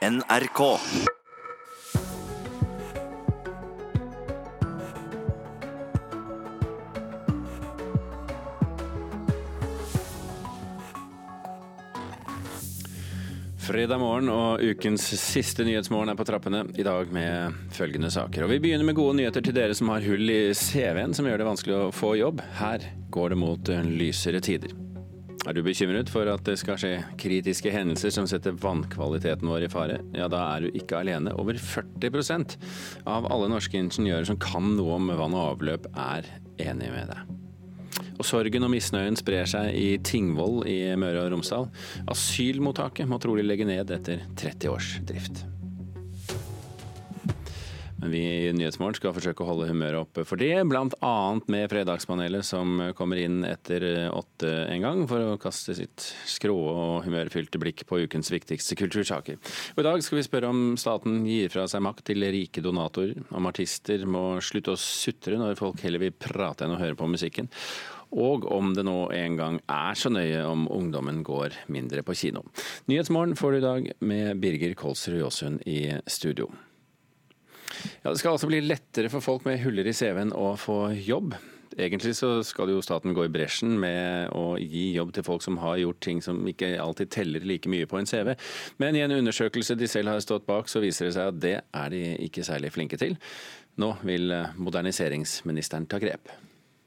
NRK. Fredag morgen og ukens siste Nyhetsmorgen er på trappene, i dag med følgende saker. Og Vi begynner med gode nyheter til dere som har hull i CV-en som gjør det vanskelig å få jobb. Her går det mot lysere tider. Er du bekymret for at det skal skje kritiske hendelser som setter vannkvaliteten vår i fare? Ja, da er du ikke alene. Over 40% av alle norske ingeniører som kan noe om vann og avløp, er enig med deg. Og sorgen og misnøyen sprer seg i Tingvoll i Møre og Romsdal. Asylmottaket må trolig legge ned etter 30 års drift. Men vi i Nyhetsmorgen skal forsøke å holde humøret oppe for det, bl.a. med Fredagspanelet som kommer inn etter åtte en gang for å kaste sitt skrå og humørfylte blikk på ukens viktigste kultursaker. Og I dag skal vi spørre om staten gir fra seg makt til rike donatorer, om artister må slutte å sutre når folk heller vil prate enn å høre på musikken og om det nå en gang er så nøye om ungdommen går mindre på kino. Nyhetsmorgen får du i dag med Birger Kolsrud Jåsund i studio. Ja, Det skal altså bli lettere for folk med huller i CV-en å få jobb. Egentlig så skal jo staten gå i bresjen med å gi jobb til folk som har gjort ting som ikke alltid teller like mye på en CV. Men i en undersøkelse de selv har stått bak, så viser det seg at det er de ikke særlig flinke til. Nå vil moderniseringsministeren ta grep.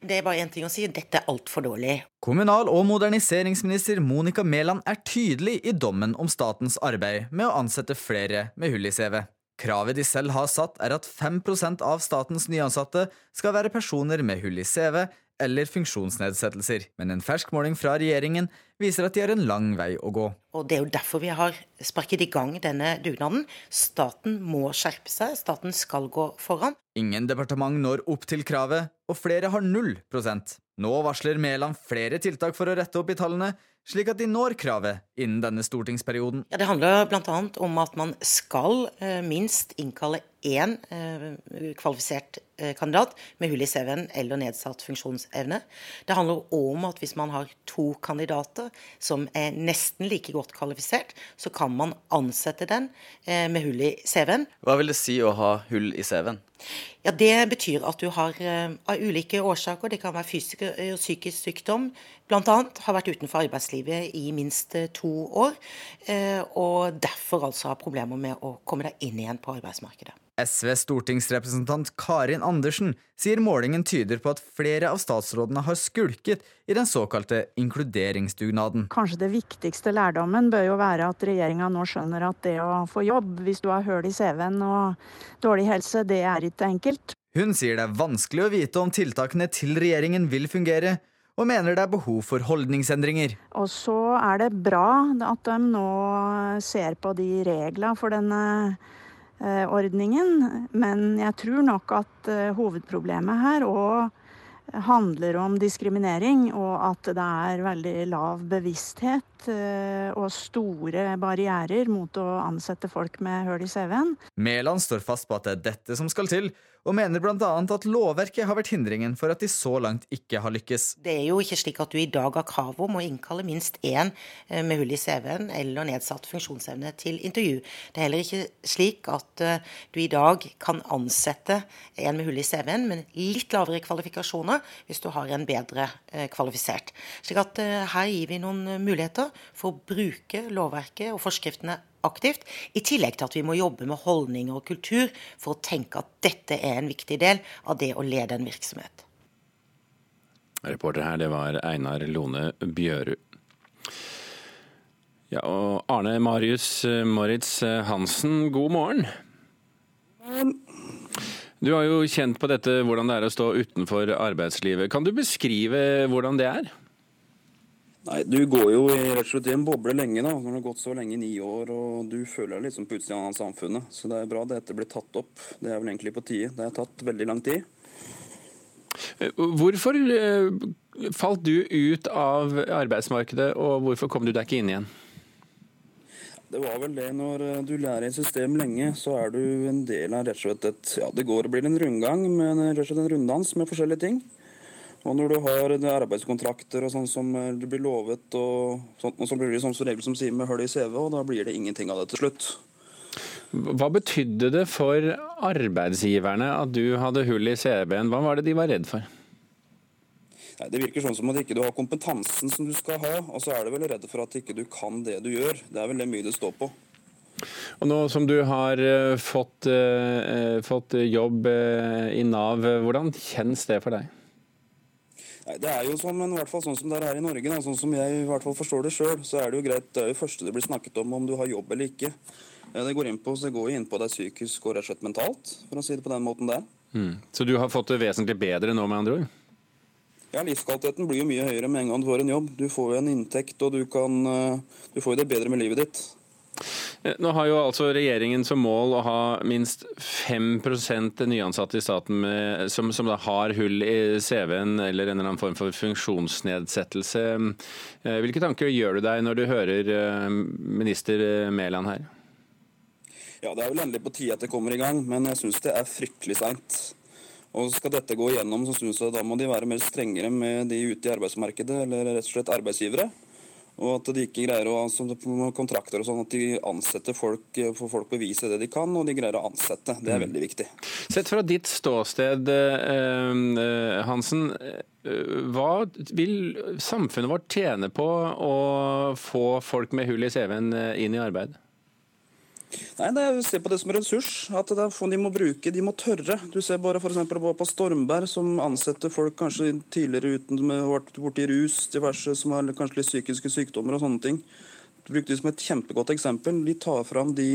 Det er bare én ting å si, dette er altfor dårlig. Kommunal- og moderniseringsminister Monica Mæland er tydelig i dommen om statens arbeid med å ansette flere med hull i CV. Kravet de selv har satt, er at 5% av statens nyansatte skal være personer med hull i CV eller funksjonsnedsettelser, men en fersk måling fra regjeringen viser at de har en lang vei å gå. Og Det er jo derfor vi har sparket i gang denne dugnaden. Staten må skjerpe seg, staten skal gå foran. Ingen departement når opp til kravet, og flere har null prosent. Nå varsler Mæland flere tiltak for å rette opp i tallene, slik at de når kravet innen denne stortingsperioden. Ja, Det handler bl.a. om at man skal eh, minst innkalle én eh, kvalifisert eh, kandidat med hull i CV-en eller nedsatt funksjonsevne. Det handler òg om at hvis man har to kandidater som er nesten like godt kvalifisert, så kan man ansette den eh, med hull i CV-en. Hva vil det si å ha hull i CV-en? Ja, Det betyr at du har eh, av ulike årsaker, det kan være fysisk og psykisk sykdom, bl.a. har vært utenfor arbeidslivet i minst eh, to år, og derfor altså har problemer med å komme deg inn igjen på arbeidsmarkedet. SVs stortingsrepresentant Karin Andersen sier målingen tyder på at flere av statsrådene har skulket i den såkalte inkluderingsdugnaden. Kanskje det viktigste lærdommen bør jo være at regjeringa nå skjønner at det å få jobb hvis du har høl i CV-en og dårlig helse, det er ikke enkelt. Hun sier det er vanskelig å vite om tiltakene til regjeringen vil fungere, og mener det er behov for holdningsendringer. Og så er det bra at de nå ser på de reglene for denne ordningen. Men jeg tror nok at hovedproblemet her òg handler om diskriminering, og at det er veldig lav bevissthet og store barrierer mot å ansette folk med hull i CV-en. Mæland står fast på at det er dette som skal til, og mener bl.a. at lovverket har vært hindringen for at de så langt ikke har lykkes. Det er jo ikke slik at du i dag har krav om å innkalle minst én med hull i CV-en eller nedsatt funksjonsevne til intervju. Det er heller ikke slik at du i dag kan ansette en med hull i CV-en, men litt lavere kvalifikasjoner hvis du har en bedre kvalifisert. Slik at her gir vi noen muligheter for å bruke lovverket og forskriftene aktivt, i tillegg til at vi må jobbe med holdninger og kultur for å tenke at dette er en viktig del av det å lede en virksomhet. Reporter her, det var Einar Lone Bjørud. Ja, og Arne Marius Moritz Hansen, god morgen. Du har jo kjent på dette hvordan det er å stå utenfor arbeidslivet. Kan du beskrive hvordan det er? Nei, Du går jo i, rett og slett i en boble lenge da, når du har gått så lenge i ni år, og du føler deg liksom på utsida av samfunnet. Så det er bra dette blir tatt opp. Det er vel egentlig på tide. Det har tatt veldig lang tid. Hvorfor falt du ut av arbeidsmarkedet, og hvorfor kom du deg ikke inn igjen? Det var vel det når du lærer et system lenge, så er du en del av rett og slett et Ja, det går og blir en rundgang, men rett og slett en runddans med forskjellige ting. Og når du har arbeidskontrakter og sånn som du blir lovet, og, sånt, og så blir det sånn som regel som sier med hull i CV, og da blir det ingenting av det til slutt. Hva betydde det for arbeidsgiverne at du hadde hull i CV-en? Hva var det de var redd for? Nei, Det virker sånn som at ikke du har kompetansen som du skal ha, og så er du vel redd for at ikke du kan det du gjør. Det er vel det mye det står på. Og nå som du har uh, fått, eh, fått, jobb eh, i Nav, hvordan kjennes det for deg? Nei, Det er jo som, men i hvert fall sånn som det er her i Norge, da, sånn som jeg i hvert fall forstår det sjøl, så er det jo greit. Det er jo første det blir snakket om om du har jobb eller ikke. Det går inn på, så det går inn på deg psykisk og rett og slett mentalt, for å si det på den måten der. Mm. Så du har fått det vesentlig bedre nå, med andre ord? Ja, Livskvaliteten blir jo mye høyere med en gang du får en jobb. Du får jo en inntekt, og du, kan, du får jo det bedre med livet ditt. Nå har jo altså regjeringen som mål å ha minst 5% nyansatte i staten med, som, som har hull i CV-en eller en eller annen form for funksjonsnedsettelse. Hvilke tanker gjør du deg når du hører minister Mæland her? Ja, Det er vel endelig på tide at det kommer i gang, men jeg syns det er fryktelig seint. Og Skal dette gå igjennom, så synes jeg da må de være mer strengere med de ute i arbeidsmarkedet, eller rett og slett arbeidsgivere. Og at de ikke greier å altså, kontrakter og sånn, at de ansetter folk, får folk bevise det de kan, og de greier å ansette. Det er mm. veldig viktig. Sett fra ditt ståsted, eh, Hansen. Hva vil samfunnet vårt tjene på å få folk med hull i CV-en inn i arbeid? Nei, det er å se på det som ressurs. At det er de må bruke, de må tørre. Du ser bare for på Stormberg, som ansetter folk kanskje tidligere uten med vært borti rus, diverse som har kanskje litt psykiske sykdommer og sånne ting. Du brukte det som et kjempegodt eksempel. De tar fram, de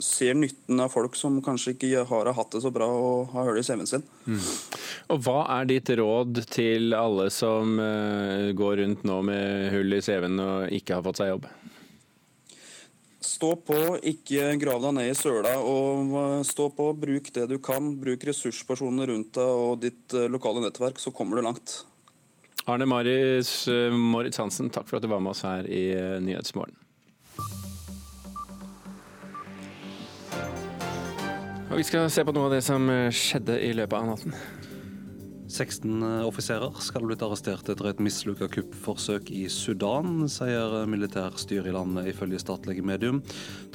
ser nytten av folk som kanskje ikke har hatt det så bra og har hull i CV-en sin. Mm. Og Hva er ditt råd til alle som uh, går rundt nå med hull i CV-en og ikke har fått seg jobb? Stå på, ikke grav deg ned i søla. og Stå på, bruk det du kan. Bruk ressurspersonene rundt deg og ditt eh, lokale nettverk, så kommer du langt. Arne Marius eh, Moritz Hansen, takk for at du var med oss her i eh, Nyhetsmorgen. Og vi skal se på noe av det som skjedde i løpet av natten. 16 offiserer skal ha blitt arrestert etter et mislykka kuppforsøk i Sudan, sier militærstyret i landet ifølge statlige medium.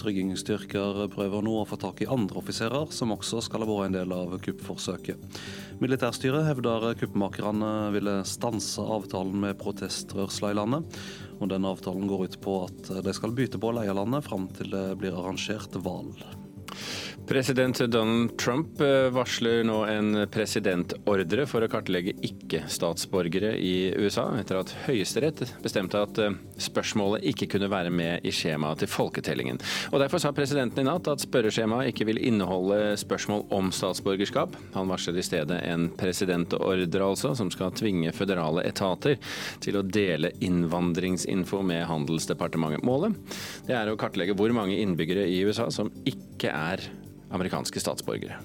Tryggingsstyrker prøver nå å få tak i andre offiserer, som også skal ha vært en del av kuppforsøket. Militærstyret hevder kuppmakerne ville stanse avtalen med protestrørsla i landet. Og den avtalen går ut på at de skal bytte på å leie landet fram til det blir arrangert valg. President Donald Trump eh, varsler nå en presidentordre for å kartlegge ikke-statsborgere i USA, etter at Høyesterett bestemte at eh, spørsmålet ikke kunne være med i skjemaet til folketellingen. Og Derfor sa presidenten i natt at spørreskjemaet ikke vil inneholde spørsmål om statsborgerskap. Han varsler i stedet en presidentordre, altså, som skal tvinge føderale etater til å dele innvandringsinfo med Handelsdepartementet. Målet det er å kartlegge hvor mange innbyggere i USA som ikke er amerikanske statsborgere.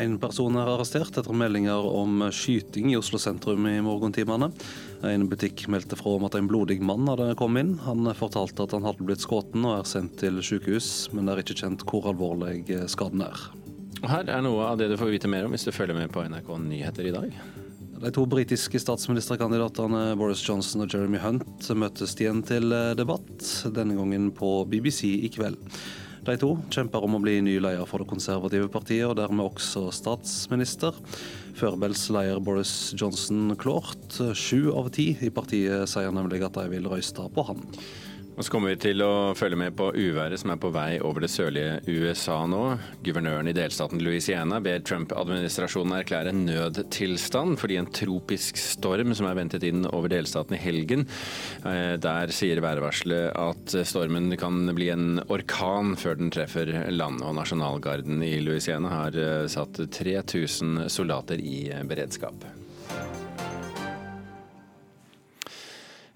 En person er arrestert etter meldinger om skyting i Oslo sentrum i morgentimene. En butikk meldte fra om at en blodig mann hadde kommet inn. Han fortalte at han hadde blitt skutt og er sendt til sykehus, men det er ikke kjent hvor alvorlig skaden er. Her er noe av det du får vite mer om hvis du følger med på NRK Nyheter i dag. De to britiske statsministerkandidatene Boris Johnson og Jeremy Hunt møtes igjen til debatt, denne gangen på BBC i kveld. De to kjemper om å bli ny leder for det konservative partiet, og dermed også statsminister. Førebels leder Boris Johnson klart. Sju av ti i partiet sier nemlig at de vil røyste på han. Og så kommer vi til å følge med på uværet som er på vei over det sørlige USA nå. Guvernøren i delstaten Louisiana ber Trump-administrasjonen erklære nødtilstand fordi en tropisk storm som er ventet inn over delstaten i helgen. Eh, der sier værvarselet at stormen kan bli en orkan før den treffer land. Og nasjonalgarden i Louisiana har eh, satt 3000 soldater i beredskap.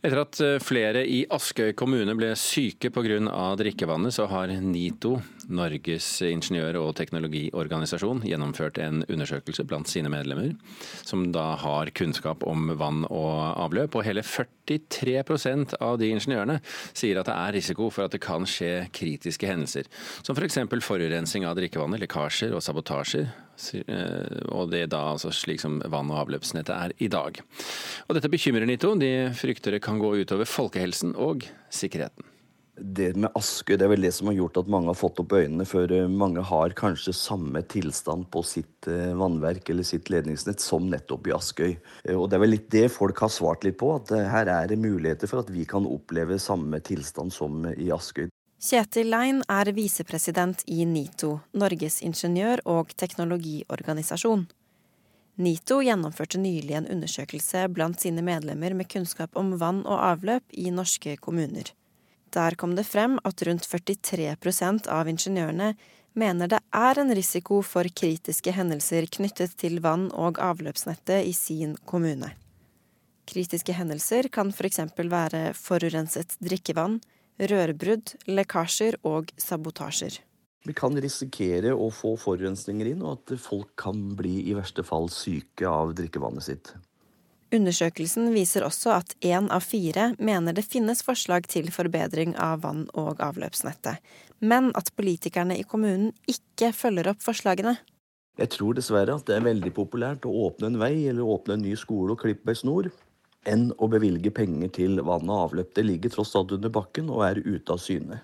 Etter at eh, flere i Askøy kommune ble syke pga. drikkevannet, så har NITO, Norges ingeniør- og teknologiorganisasjon, gjennomført en undersøkelse blant sine medlemmer, som da har kunnskap om vann og avløp. Og hele 43% av de ingeniørene sier at det er risiko for at det kan skje kritiske hendelser, som f.eks. For forurensning av drikkevannet, lekkasjer og sabotasjer Eh, og det er da altså slik som vann- og avløpsnettet er i dag. Og Dette bekymrer Nito. De frykter det kan gå utover folkehelsen og sikkerheten. Det med Askøy det er vel det som har gjort at mange har fått opp øynene. For eh, mange har kanskje samme tilstand på sitt eh, vannverk eller sitt ledningsnett som nettopp i Askøy. Eh, og det er vel litt det folk har svart litt på, at her er det muligheter for at vi kan oppleve samme tilstand som i Askøy. Kjetil Lein er visepresident i NITO, Norges ingeniør- og teknologiorganisasjon. NITO gjennomførte nylig en undersøkelse blant sine medlemmer med kunnskap om vann og avløp i norske kommuner. Der kom det frem at rundt 43% av ingeniørene mener det er en risiko for kritiske hendelser knyttet til vann- og avløpsnettet i sin kommune. Kritiske hendelser kan f.eks. For være forurenset drikkevann, rørbrudd, lekkasjer og sabotasjer. Vi kan risikere å få forurensninger inn, og at folk kan bli i verste fall syke av drikkevannet sitt. Undersøkelsen viser også at én av fire mener det finnes forslag til forbedring av vann- og avløpsnettet, men at politikerne i kommunen ikke følger opp forslagene. Jeg tror dessverre at det er veldig populært å åpne en vei eller åpne en ny skole og klippe ei snor, enn å bevilge penger til vann og avløp. Det ligger tross alt under bakken og er ute av syne.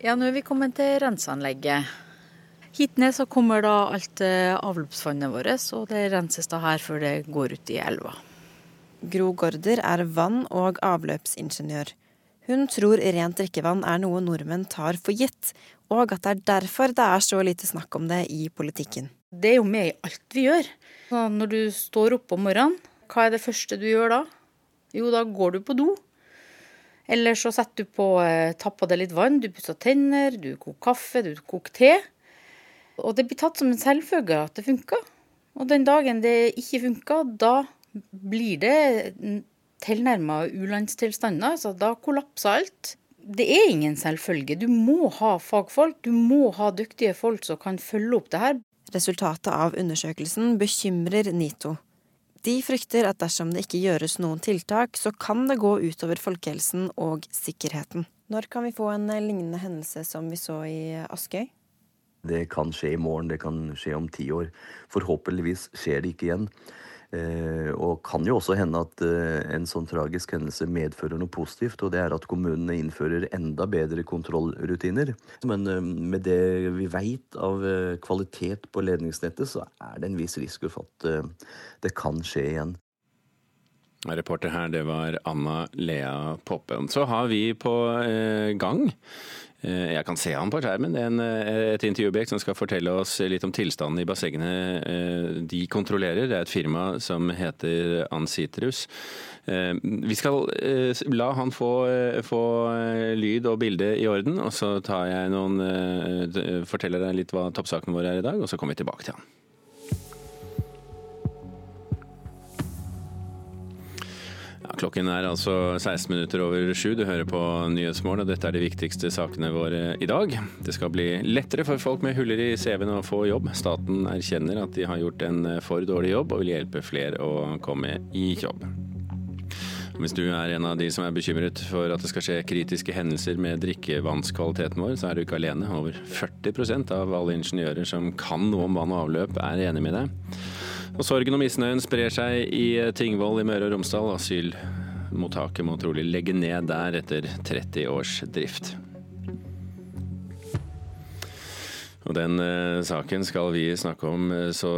Ja, nå er vi kommet til renseanlegget. Hit ned så kommer da alt eh, avløpsvannet vårt, og det renses da her før det går ut i elva. Gro Gaarder er vann- og avløpsingeniør. Hun tror rent drikkevann er noe nordmenn tar for gitt, og at det er derfor det er så lite snakk om det i politikken. Det er jo med i alt vi gjør. Så når du står opp om morgenen, hva er det første du gjør da? Jo, da går du på do. Eller så setter du på, eh, tapper deg litt vann, du pusser tenner, du koker kaffe, du koker te. Og det blir tatt som en selvfølge at det funker. Og den dagen det ikke funker, da blir det tilnærma ulandstilstander. Altså da kollapser alt. Det er ingen selvfølge. Du må ha fagfolk, du må ha dyktige folk som kan følge opp det her. Resultatet av undersøkelsen bekymrer NITO. De frykter at dersom det ikke gjøres noen tiltak, så kan det gå utover folkehelsen og sikkerheten. Når kan vi få en lignende hendelse som vi så i Askøy? Det kan skje i morgen, det kan skje om ti år. Forhåpentligvis skjer det ikke igjen. Eh, og kan jo også hende at eh, en sånn tragisk hendelse medfører noe positivt, og det er at kommunene innfører enda bedre kontrollrutiner. Men eh, med det vi veit av kvalitet på ledningsnettet, så er det en viss risiko for at det kan skje igjen. Reporter her, det var Anna Lea Poppen. Så har vi på gang jeg kan se han på skjermen. Det en, eh, et intervjuobjekt som skal fortelle oss litt om tilstanden i bassengene eh, de kontrollerer. Det er et firma som heter Ancitrus. Vi skal la han få, få lyd og bilde i orden, og så tar jeg noen, forteller deg litt hva toppsakene våre er i dag, og så kommer vi tilbake til han. Klokken er altså 16 minutter over sju. Du hører på Nyhetsmorgen, og dette er de viktigste sakene våre i dag. Det skal bli lettere for folk med huller i CV-en å få jobb. Staten erkjenner at de har gjort en for dårlig jobb, og vil hjelpe flere å komme i jobb. Hvis du er en av de som er bekymret for at det skal skje kritiske hendelser med drikkevannskvaliteten vår, så er du ikke alene. Over 40% av alle ingeniører som kan noe om vann og avløp, er enig med deg. Og sorgen og misnøyen sprer seg i Tingvoll i Møre og Romsdal. Asylmottaket må trolig legge ned der etter 30 års drift. Og Den eh, saken skal vi snakke om eh, så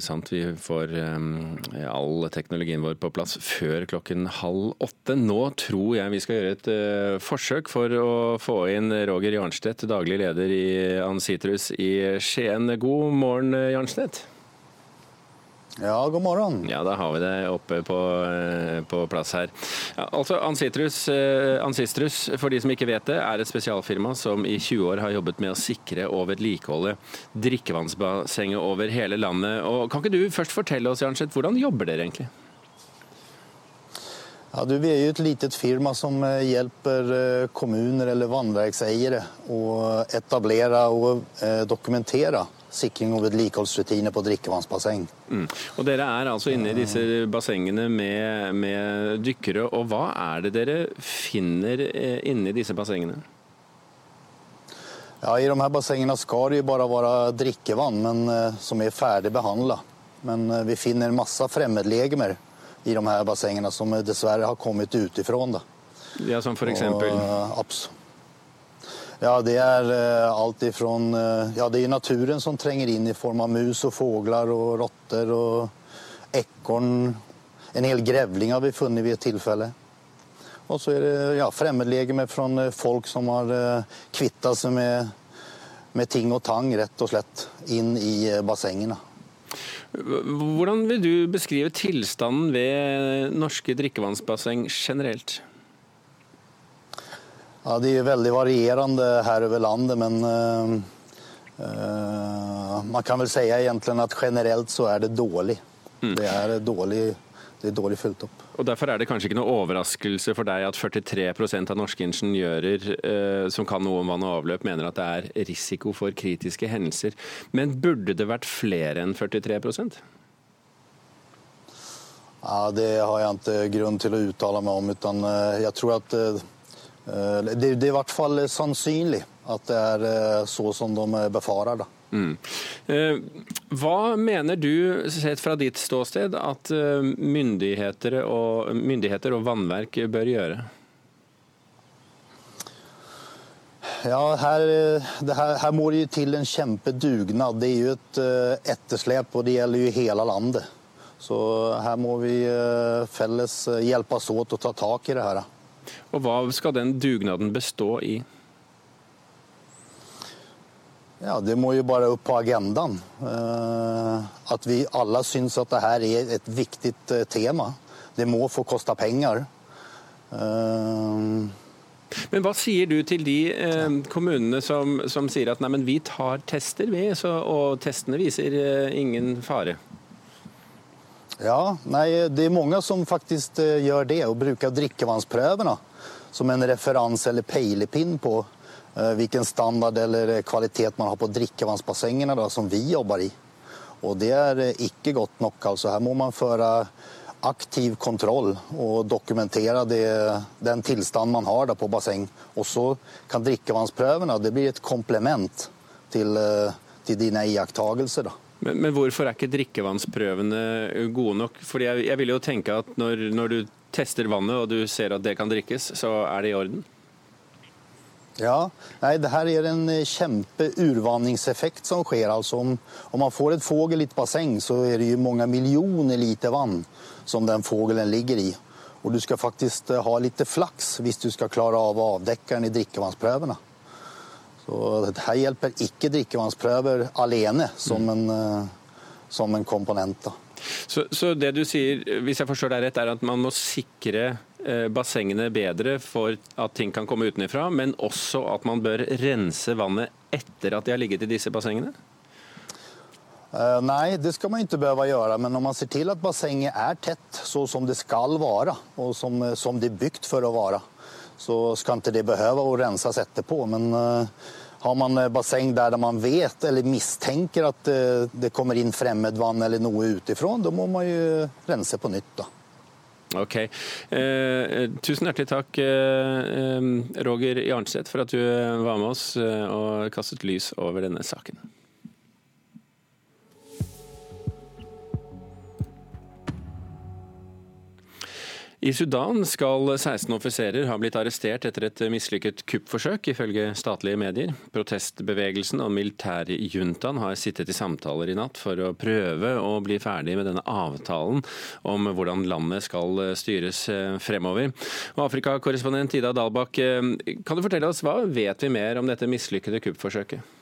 sant vi får eh, all teknologien vår på plass før klokken halv åtte. Nå tror jeg vi skal gjøre et eh, forsøk for å få inn Roger Jarnstedt, daglig leder i Ancitrus i Skien. God morgen, Jarnstedt. Ja, god morgen. Ja, da har vi det oppe på, eh, på plass her. Ja, altså, Ancitrus, eh, Ancistrus, for de som ikke vet det, er et spesialfirma som i 20 år har jobbet med å sikre og vedlikeholde drikkevannsbassenget over hele landet. Og kan ikke du først fortelle oss, Janseth, hvordan jobber dere egentlig? Ja, du, vi er jo et litet firma som eh, hjelper kommuner eller vannverkseiere å etablere og dokumentere sikring og vedlikeholdsrutiner på drikkevannsbasseng. Mm. Og Dere er altså inne i disse bassengene med, med, dykkere. og Hva er det dere finner eh, inne i disse bassengene? Ja, I de her bassengene skal det jo bare være drikkevann men, eh, som er ferdig behandlet. Men eh, vi finner masse fremmedlegemer i de her bassengene som dessverre har kommet utenfra. Ja, Som for eksempel? Og, ja, det er alt ifrån Ja, det er naturen som trenger inn i form av mus og fugler og rotter og ekorn. En hel grevling har vi funnet ved et tilfelle. Og så er det ja, fremmedlegeme fra folk som har kvittet seg med, med ting og tang, rett og slett, inn i bassengene. Hvordan vil du beskrive tilstanden ved norske drikkevannsbasseng generelt? Ja, Det er veldig varierende her over landet, men uh, man kan vel si egentlig at generelt så er det dårlig. Mm. Det er dårlig det er dårlig fulgt opp. Og Derfor er det kanskje ikke noe overraskelse for deg at 43% av norske ingeniører eh, som kan noe om vann og avløp, mener at det er risiko for kritiske hendelser. Men burde det vært flere enn 43% Ja, Det har jeg ikke grunn til å uttale meg om. utan eh, jeg tror at det, det er i hvert fall sannsynlig at det er eh, så som de befarer. da. Mm. Eh, hva mener du, sett fra ditt ståsted, at eh, myndigheter og, myndigheter og vannverk bør gjøre? Ja, her, her, her, må det jo til en kjempedugnad. Det er jo et etterslep, og det gjelder jo hele landet. Så her må vi felles hjelpes åt å ta tak i det her. Og Hva skal den dugnaden bestå i? Ja, Det må jo bare opp på agendaen. Uh, at vi alle syns at dette er et viktig uh, tema. Det må få koste penger. Uh, men hva sier du til de eh, kommunene som, som, sier at nei, men vi tar tester, vi, så, og testene viser eh, ingen fare? Ja, nei, det er mange som faktisk eh, gjør det, og bruker drikkevannsprøvene som en referanse eller peilepinn på Eh, hvilken standard eller kvalitet man har på drikkevannsbassengene da, som vi jobber i. Og det er eh, ikke godt nok. altså. Her må man føre aktiv kontroll og dokumentere det, den tilstanden man har da på basseng. Og så kan drikkevannsprøvene det blir et komplement til, eh, til dine iakttagelser. Men, men, hvorfor er ikke drikkevannsprøvene gode nok? Fordi jeg, jeg vil jo tenke at når, når du tester vannet og du ser at det kan drikkes, så er det i orden? Ja, nei, det her er en kjempeurvanningseffekt som skjer. Altså om, om, man får et fågel i et basseng, så er det jo mange millioner liter vann som den fågelen ligger i. Og du skal faktisk ha litt flaks hvis du skal klare av å avdekke den i drikkevannsprøvene. Så her hjelper ikke drikkevannsprøver alene som en, eh, som en komponent. Så, så det du sier, hvis jeg forstår deg rett, er at man må sikre Eh, bassengene bedre for at ting kan komme utenfra, men også at man bør rense vannet etter at de har ligget i disse bassengene? Uh, nei, det skal man ikke behøve gjøre. Men når man ser til at bassenget er tett, så som det skal være, og som, som det er bygd for å være, så skal ikke det behøve å renses etterpå. Men uh, har man basseng der man vet eller mistenker at uh, det kommer inn fremmedvann eller noe utenfra, da må man jo rense på nytt. da. Ok. Eh, tusen hjertelig takk, eh, Roger Jarnseth, for at du var med oss eh, og kastet lys over denne saken. I Sudan skal 16 offiserer ha blitt arrestert etter et mislykket kuppforsøk, ifølge statlige medier. Protestbevegelsen og militærjuntaen har sittet i samtaler i natt for å prøve å bli ferdig med denne avtalen om hvordan landet skal styres eh, fremover. Afrikakorrespondent Ida Dalbakk, eh, kan du fortelle oss hva vet vi mer om dette mislykkede kuppforsøket?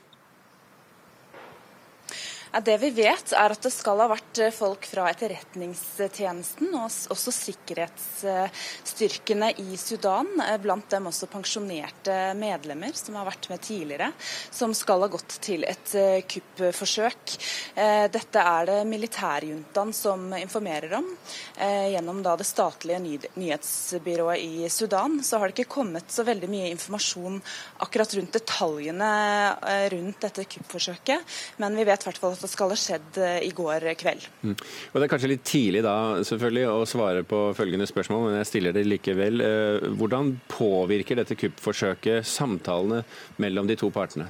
Det vi vet, er at det skal ha vært eh, folk fra etterretningstjenesten og også sikkerhetsstyrkene i Sudan, eh, blant dem også pensjonerte medlemmer som har vært med tidligere, som skal ha gått til et eh, kuppforsøk. Dette er det militærjuntaen som informerer om. Gjennom det statlige nyhetsbyrået i Sudan så har det ikke kommet så veldig mye informasjon akkurat rundt detaljene rundt dette kuppforsøket, men vi vet i hvert fall at det skal ha skjedd eh, i går kveld. Mm. Og Det er kanskje litt tidlig da selvfølgelig å svare på følgende spørsmål, men jeg stiller det likevel. Eh, hvordan påvirker dette kuppforsøket samtalene mellom de to partene?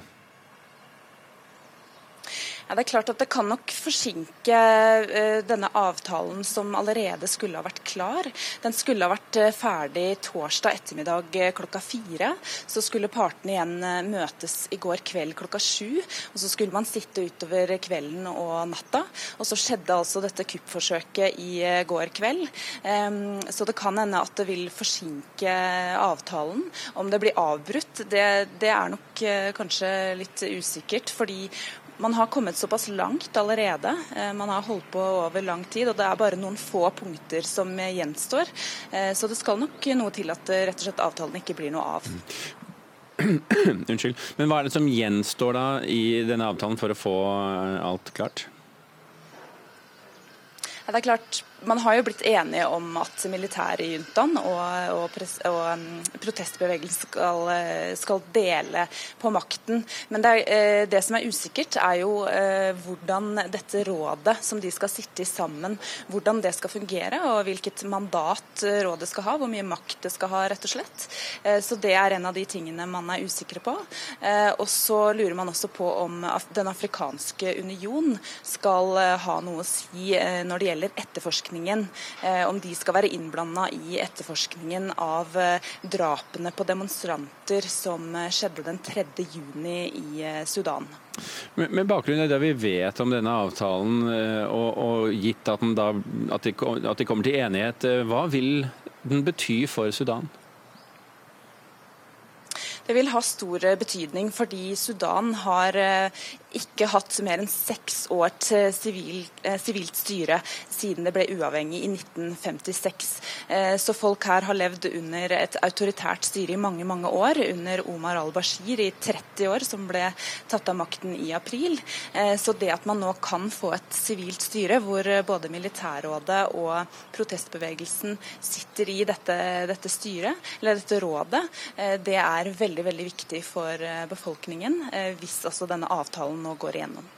Ja, det er klart at det kan nok forsinke uh, denne avtalen som allerede skulle ha vært klar. Den skulle ha vært uh, ferdig torsdag ettermiddag uh, klokka fire. Så skulle partene igjen møtes i går kveld klokka sju. Og så skulle man sitte utover kvelden og natta. Og så skjedde altså dette kuppforsøket i går kveld. Um, så det kan hende at det vil forsinke avtalen. Om det blir avbrutt, det, det er nok kanskje litt usikkert. fordi man har kommet såpass langt allerede. Eh, man har holdt på over lang tid, og det er bare noen få punkter som gjenstår. Eh, så det skal nok noe til at rett og slett avtalen ikke blir noe av. Unnskyld. Men hva er det som gjenstår da i denne avtalen for å få alt klart? Det er klart man har jo blitt enige om at militærjuntaen og, og, og, um, protestbevegelsen skal, eh, skal, dele på makten. Men det, er, eh, det, som er usikkert, er jo eh, hvordan dette rådet som de skal sitte i sammen, hvordan det skal fungere, og hvilket mandat rådet skal ha, hvor mye makt det skal ha, rett og slett. Så det er en av de tingene man er usikre på. Og så lurer man også på om Den afrikanske union skal ha noe å si når det gjelder etterforskning etterforskningen, eh, om de skal være innblanda i etterforskningen av eh, drapene på demonstranter som eh, skjedde den 3. juni i Sudan. Med bakgrunn i det vi vet om denne avtalen, og, og gitt at, da, at, de, at de kommer til enighet, hva vil den bety for Sudan? Det vil ha stor betydning fordi Sudan har ikke hatt mer enn seks år til sivil, eh, sivilt styre siden det ble uavhengig i 1956. Eh, så folk her har levd under et autoritært styre i mange mange år, under Omar al-Bashir i 30 år, som ble tatt av makten i april. Eh, så det at man nå kan få et sivilt styre, hvor både militærrådet og protestbevegelsen sitter i dette, dette styret, eller dette rådet, det er veldig, veldig viktig for befolkningen, hvis altså denne avtalen nå går igjennom.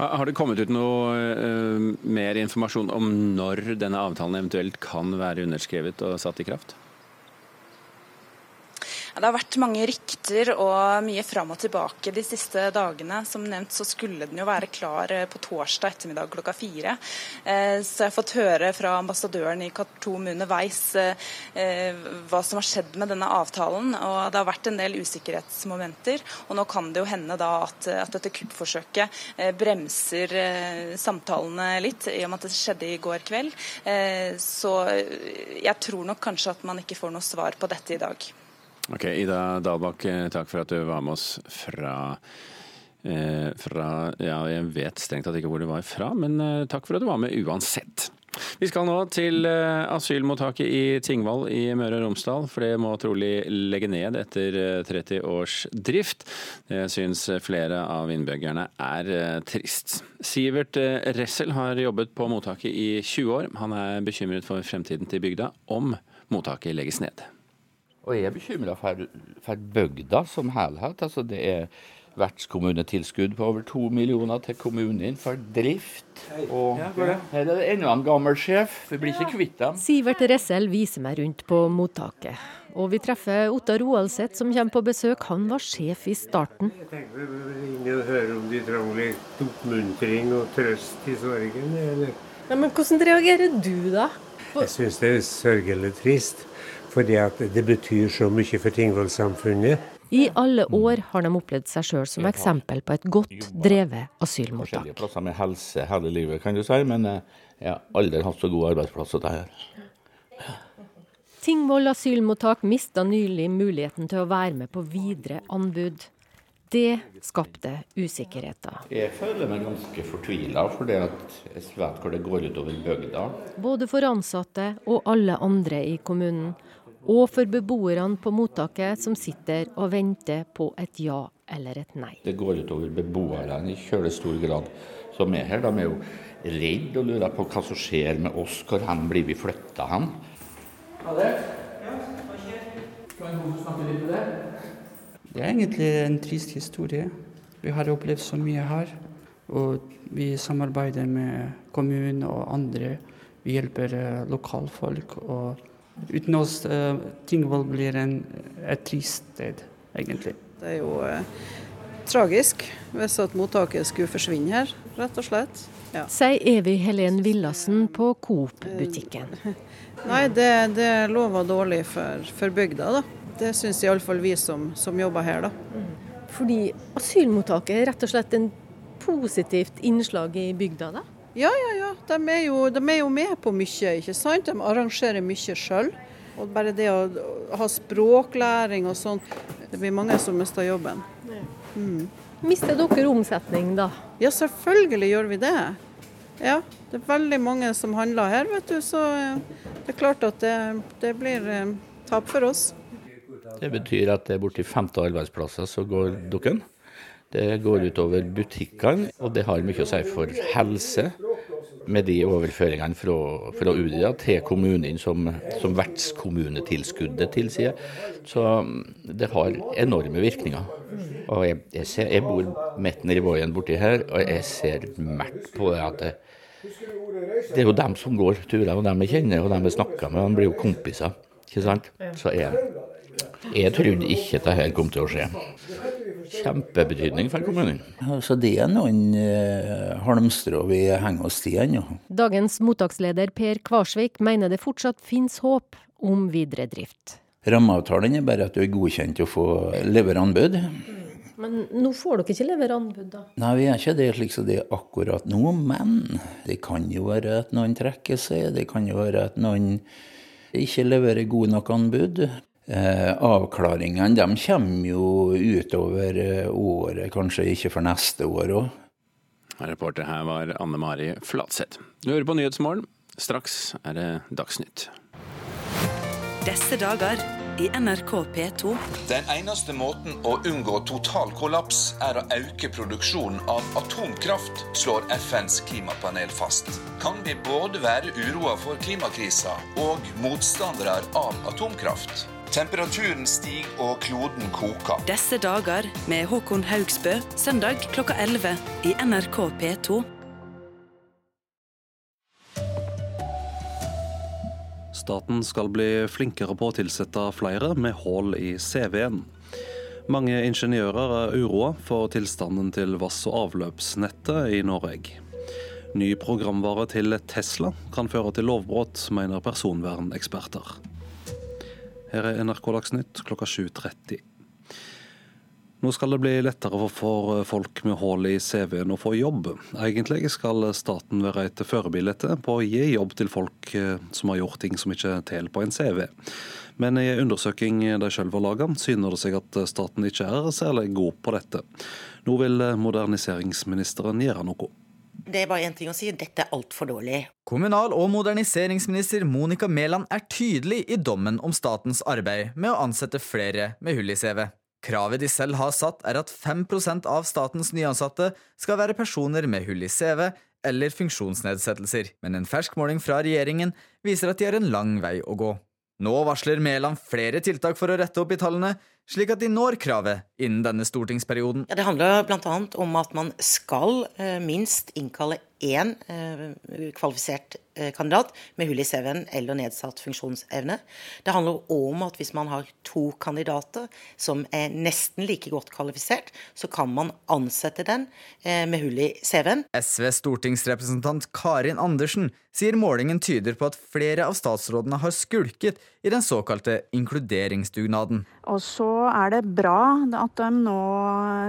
Har det kommet ut noe uh, mer informasjon om når denne avtalen eventuelt kan være underskrevet og satt i kraft? Det har vært mange rykter og mye fram og tilbake de siste dagene. Som nevnt så skulle den jo være klar eh, på torsdag ettermiddag klokka fire. Eh, så jeg har fått høre fra ambassadøren i Khartoum underveis eh, hva som har skjedd med denne avtalen. Og det har vært en del usikkerhetsmomenter. Og nå kan det jo hende da at, at dette kuppforsøket bremser samtalene litt, i og med at det skjedde i går kveld. Så jeg tror nok kanskje at man ikke får noe svar på dette i dag. Ok, Ida Dalbakk, eh, takk for at du var med oss fra eh, fra, ja, Jeg vet strengt tatt ikke hvor du var fra, men eh, takk for at du var med uansett. Vi skal nå til eh, asylmottaket i Tingvoll i Møre og Romsdal, for det må trolig legge ned etter 30 eh, års drift. Det syns flere av innbyggerne er eh, trist. Sivert Ressel har jobbet på mottaket i 20 år. Han er bekymret for fremtiden til bygda om mottaket legges ned. Og jeg er bekymra for, for, bygda som helhet. Altså det er vertskommunetilskudd på over to millioner til kommunen for drift. Og her er det enda en gammel sjef. Vi blir ikke kvitt dem. Sivert Ressel viser meg rundt på mottaket. Og vi treffer Ottar Roaldseth som kommer på besøk. Han var sjef i starten. Jeg tenker vi inn og høre om de trenger litt oppmuntring og trøst i sorgen. Eller? Ja, men hvordan reagerer du da? Jeg syns det er sørgelig trist. Fordi at det betyr så mye for Tingvoll-samfunnet. I alle år har de opplevd seg sjøl som eksempel på et godt drevet asylmottak. Forskjellige plasser med helse hele livet, kan du si, men eh, jeg har aldri hatt så god arbeidsplass som her. Tingvoll asylmottak mista nylig muligheten til å være med på videre anbud. Det skapte usikkerheter. Jeg føler meg ganske fortvila, for jeg vet hvor det går utover bygda. Både for ansatte og alle andre i kommunen og for beboerne på mottaket som sitter og venter på et ja eller et nei. Det går utover beboerne i kjølig stor grad som er her. De er jo redde og lurer på hva som skjer med oss. Hvor hen blir vi flytta hen? Det er egentlig en trist historie. Vi har opplevd så mye her. Og vi samarbeider med kommunen og andre. Vi hjelper eh, lokalfolk. og Uten oss uh, Tingvoll blir en, et trist sted, egentlig. Det er jo uh, tragisk hvis at mottaket skulle forsvinne her, rett og slett. Ja. Sier Evy Helen Villassen på Coop-butikken. Nei, det, det lover dårlig for, for bygda, da. Det syns iallfall vi som, som jobber her, da. Fordi asylmottaket er rett og slett en positivt innslag i bygda, da? Ja, ja, ja. De er jo, de er jo med på mye, ikke sant. De arrangerer mye sjøl. Og bare det å ha språklæring og sånn, det blir mange som mister jobben. Mm. Mister dere omsetning da? Ja, selvfølgelig gjør vi det. Ja, det er veldig mange som handler her, vet du. Så det er klart at det, det blir eh, tap for oss. Det betyr at det er borti 50 arbeidsplasser som går dukken. Det går utover butikkene, og det har mye å si for helse. Med de overføringene fra, fra UDIA til kommunen som, som vertskommunetilskuddet tilsier. Så mm, det har enorme virkninger. Og jeg, jeg, ser, jeg bor midt nedi Voien borti her, og jeg ser mørkt på det at det, det er jo dem som går turer, og dem jeg kjenner og dem jeg snakker med. De blir jo kompiser. ikke sant? Så jeg, jeg trodde ikke dette kom til å skje kjempebetydning for kommunen. Så det er noen eh, halmstrå vi henger oss til ennå. Dagens mottaksleder Per Kvarsvik mener det fortsatt finnes håp om videre drift. Rammeavtalen er bare at du er godkjent til å få levere anbud. Men nå får dere ikke levere anbud, da? Nei, vi er ikke det slik som det er akkurat nå. Men det kan jo være at noen trekker seg. Det kan jo være at noen ikke leverer gode nok anbud. Eh, avklaringene de kommer jo utover eh, året, kanskje ikke for neste år òg. Reporter her var Anne Mari Flatseth. Du hører på Nyhetsmorgen. Straks er det Dagsnytt. Disse dager i NRK P2. Den eneste måten å unngå total kollaps er å øke produksjonen av atomkraft, slår FNs klimapanel fast. Kan vi både være uroa for klimakrisa og motstandere av atomkraft? Temperaturen stiger og kloden koker. Disse dager med Håkon Haugsbø, søndag klokka 11 i NRK P2. Staten skal bli flinkere på å tilsette flere med hull i CV-en. Mange ingeniører er uroa for tilstanden til vass- og avløpsnettet i Norge. Ny programvare til Tesla kan føre til lovbrudd, mener personverneksperter. Her er NRK Dagsnytt klokka 7.30. Nå skal det bli lettere for folk med hull i CV-en å få jobb. Egentlig skal staten være et førebilde på å gi jobb til folk eh, som har gjort ting som ikke teller på en CV. Men i en undersøking de selv har laget, syner det seg at staten ikke er særlig god på dette. Nå vil moderniseringsministeren gjøre noe. Det er bare én ting å si, dette er altfor dårlig. Kommunal- og moderniseringsminister Monica Mæland er tydelig i dommen om statens arbeid med å ansette flere med hull i CV. Kravet de selv har satt, er at 5% av statens nyansatte skal være personer med hull i CV eller funksjonsnedsettelser, men en fersk måling fra regjeringen viser at de har en lang vei å gå. Nå varsler Mæland flere tiltak for å rette opp i tallene, slik at de når kravet innen denne stortingsperioden. Ja, det handler bl.a. om at man skal eh, minst innkalle én eh, kvalifisert eh, kandidat med hull i CV-en eller nedsatt funksjonsevne. Det handler om at hvis man har to kandidater som er nesten like godt kvalifisert, så kan man ansette den eh, med hull i CV-en. SVs stortingsrepresentant Karin Andersen sier målingen tyder på at flere av statsrådene har skulket i den såkalte inkluderingsdugnaden. Og så er det bra at de nå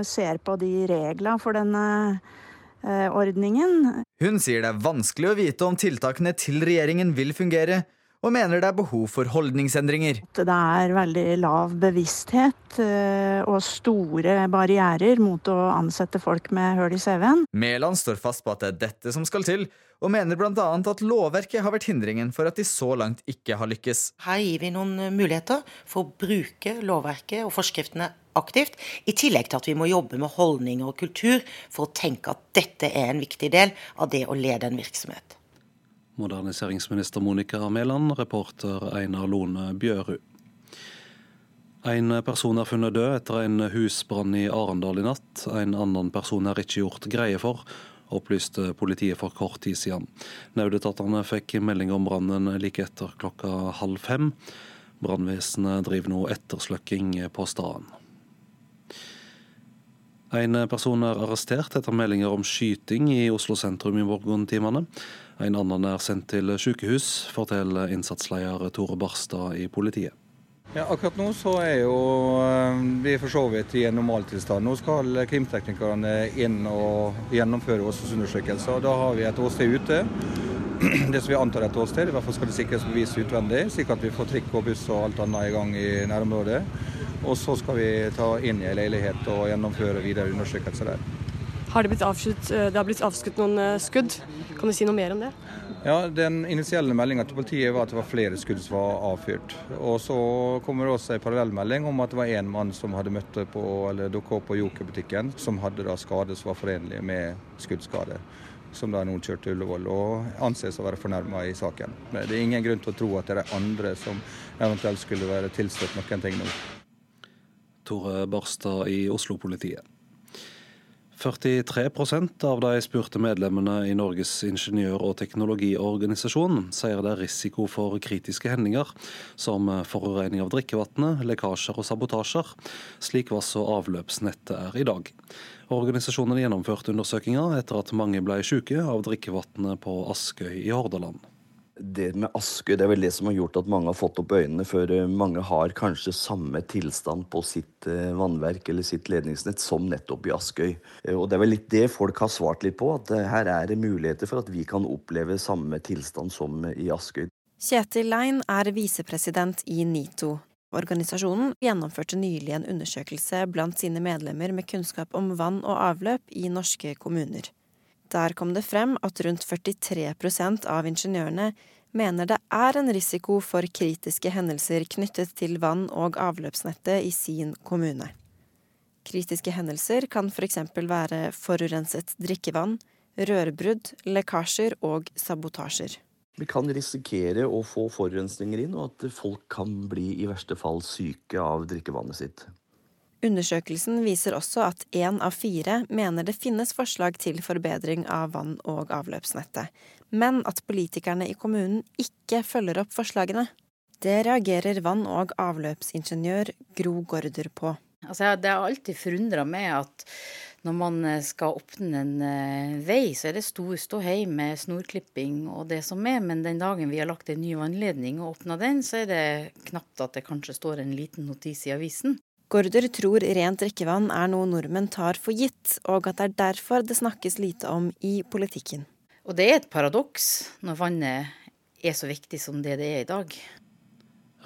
ser på de reglene for denne Eh, ordningen. Hun sier det er vanskelig å vite om tiltakene til regjeringen vil fungere, og mener det er behov for holdningsendringer. Det er veldig lav bevissthet eh, og store barrierer mot å ansette folk med hull i CV-en. Mæland står fast på at det er dette som skal til, og mener bl.a. at lovverket har vært hindringen for at de så langt ikke har lykkes. Her gir vi noen muligheter for å bruke lovverket og forskriftene aktivt. I tillegg til at vi må jobbe med holdninger og kultur for å tenke at dette er en viktig del av det å lede en virksomhet. Moderniseringsminister Monica Mæland, reporter Einar Lone Bjørud. En person er funnet død etter en husbrann i Arendal i natt. En annen person er ikke gjort greie for, opplyste politiet for kort tid siden. Nødetatene fikk melding om brannen like etter klokka halv fem. Brannvesenet driver nå ettersløkking på stedet. En person er arrestert etter meldinger om skyting i Oslo sentrum i morgentimene. En annen er sendt til sykehus, forteller innsatsleder Tore Barstad i politiet. Ja, akkurat nå så er jo eh, vi for så vidt i en normaltilstand. Nå skal krimteknikerne inn og gjennomføre åstedsundersøkelser. Da har vi et åsted ute. Det som vi antar et åsted, i hvert fall skal det sikres bevis utvendig, slik at vi får trikk og buss og alt annet i gang i nærområdet. Og så skal vi ta inn i ei leilighet og gjennomføre videre undersøkelser der. Har det blitt avskutt, eh, det har blitt avskutt noen eh, skudd? Kan du si noe mer om det? Ja, Den initielle meldinga til politiet var at det var flere skudd som var avfyrt. Og Så kommer det også en parallellmelding om at det var én mann som hadde møtt på, eller dukka opp på Joker-butikken, som hadde da skade som var forenlig med skuddskade. Som da er noen kjørt til Ullevål og anses å være fornærma i saken. Men det er ingen grunn til å tro at det er andre som eventuelt skulle være tilstøtt noen ting nå. Tore Barstad i Oslo-politiet. 43% av de spurte medlemmene i Norges ingeniør- og teknologiorganisasjon sier det er risiko for kritiske hendinger, som forurensning av drikkevannet, lekkasjer og sabotasjer, slik vass- og avløpsnettet er i dag. Organisasjonen gjennomførte undersøkelsen etter at mange ble syke av drikkevannet på Askøy i Hordaland det med Askøy det er vel det som har gjort at mange har fått opp øynene, for eh, mange har kanskje samme tilstand på sitt eh, vannverk eller sitt ledningsnett som nettopp i Askøy. Eh, og Det er vel litt det folk har svart litt på, at her er det muligheter for at vi kan oppleve samme tilstand som i Askøy. Kjetil Lein er visepresident i NITO. Organisasjonen gjennomførte nylig en undersøkelse blant sine medlemmer med kunnskap om vann og avløp i norske kommuner. Der kom det frem at rundt 43% av ingeniørene mener det er en risiko for kritiske hendelser knyttet til vann- og avløpsnettet i sin kommune. Kritiske hendelser kan f.eks. For være forurenset drikkevann, rørbrudd, lekkasjer og sabotasjer. Vi kan risikere å få forurensninger inn, og at folk kan bli i verste fall syke av drikkevannet sitt. Undersøkelsen viser også at én av fire mener det finnes forslag til forbedring av vann- og avløpsnettet, men at politikerne i kommunen ikke følger opp forslagene. Det reagerer vann- og avløpsingeniør Gro Gaarder på. Altså, det har alltid forundra meg at når man skal åpne en eh, vei, så er det stor ståhei med snorklipping og det som er, men den dagen vi har lagt en ny vannledning og åpna den, så er det knapt at det kanskje står en liten notis i avisen. Gaarder tror rent drikkevann er noe nordmenn tar for gitt, og at det er derfor det snakkes lite om i politikken. Og det er et paradoks når vannet er så viktig som det det er i dag.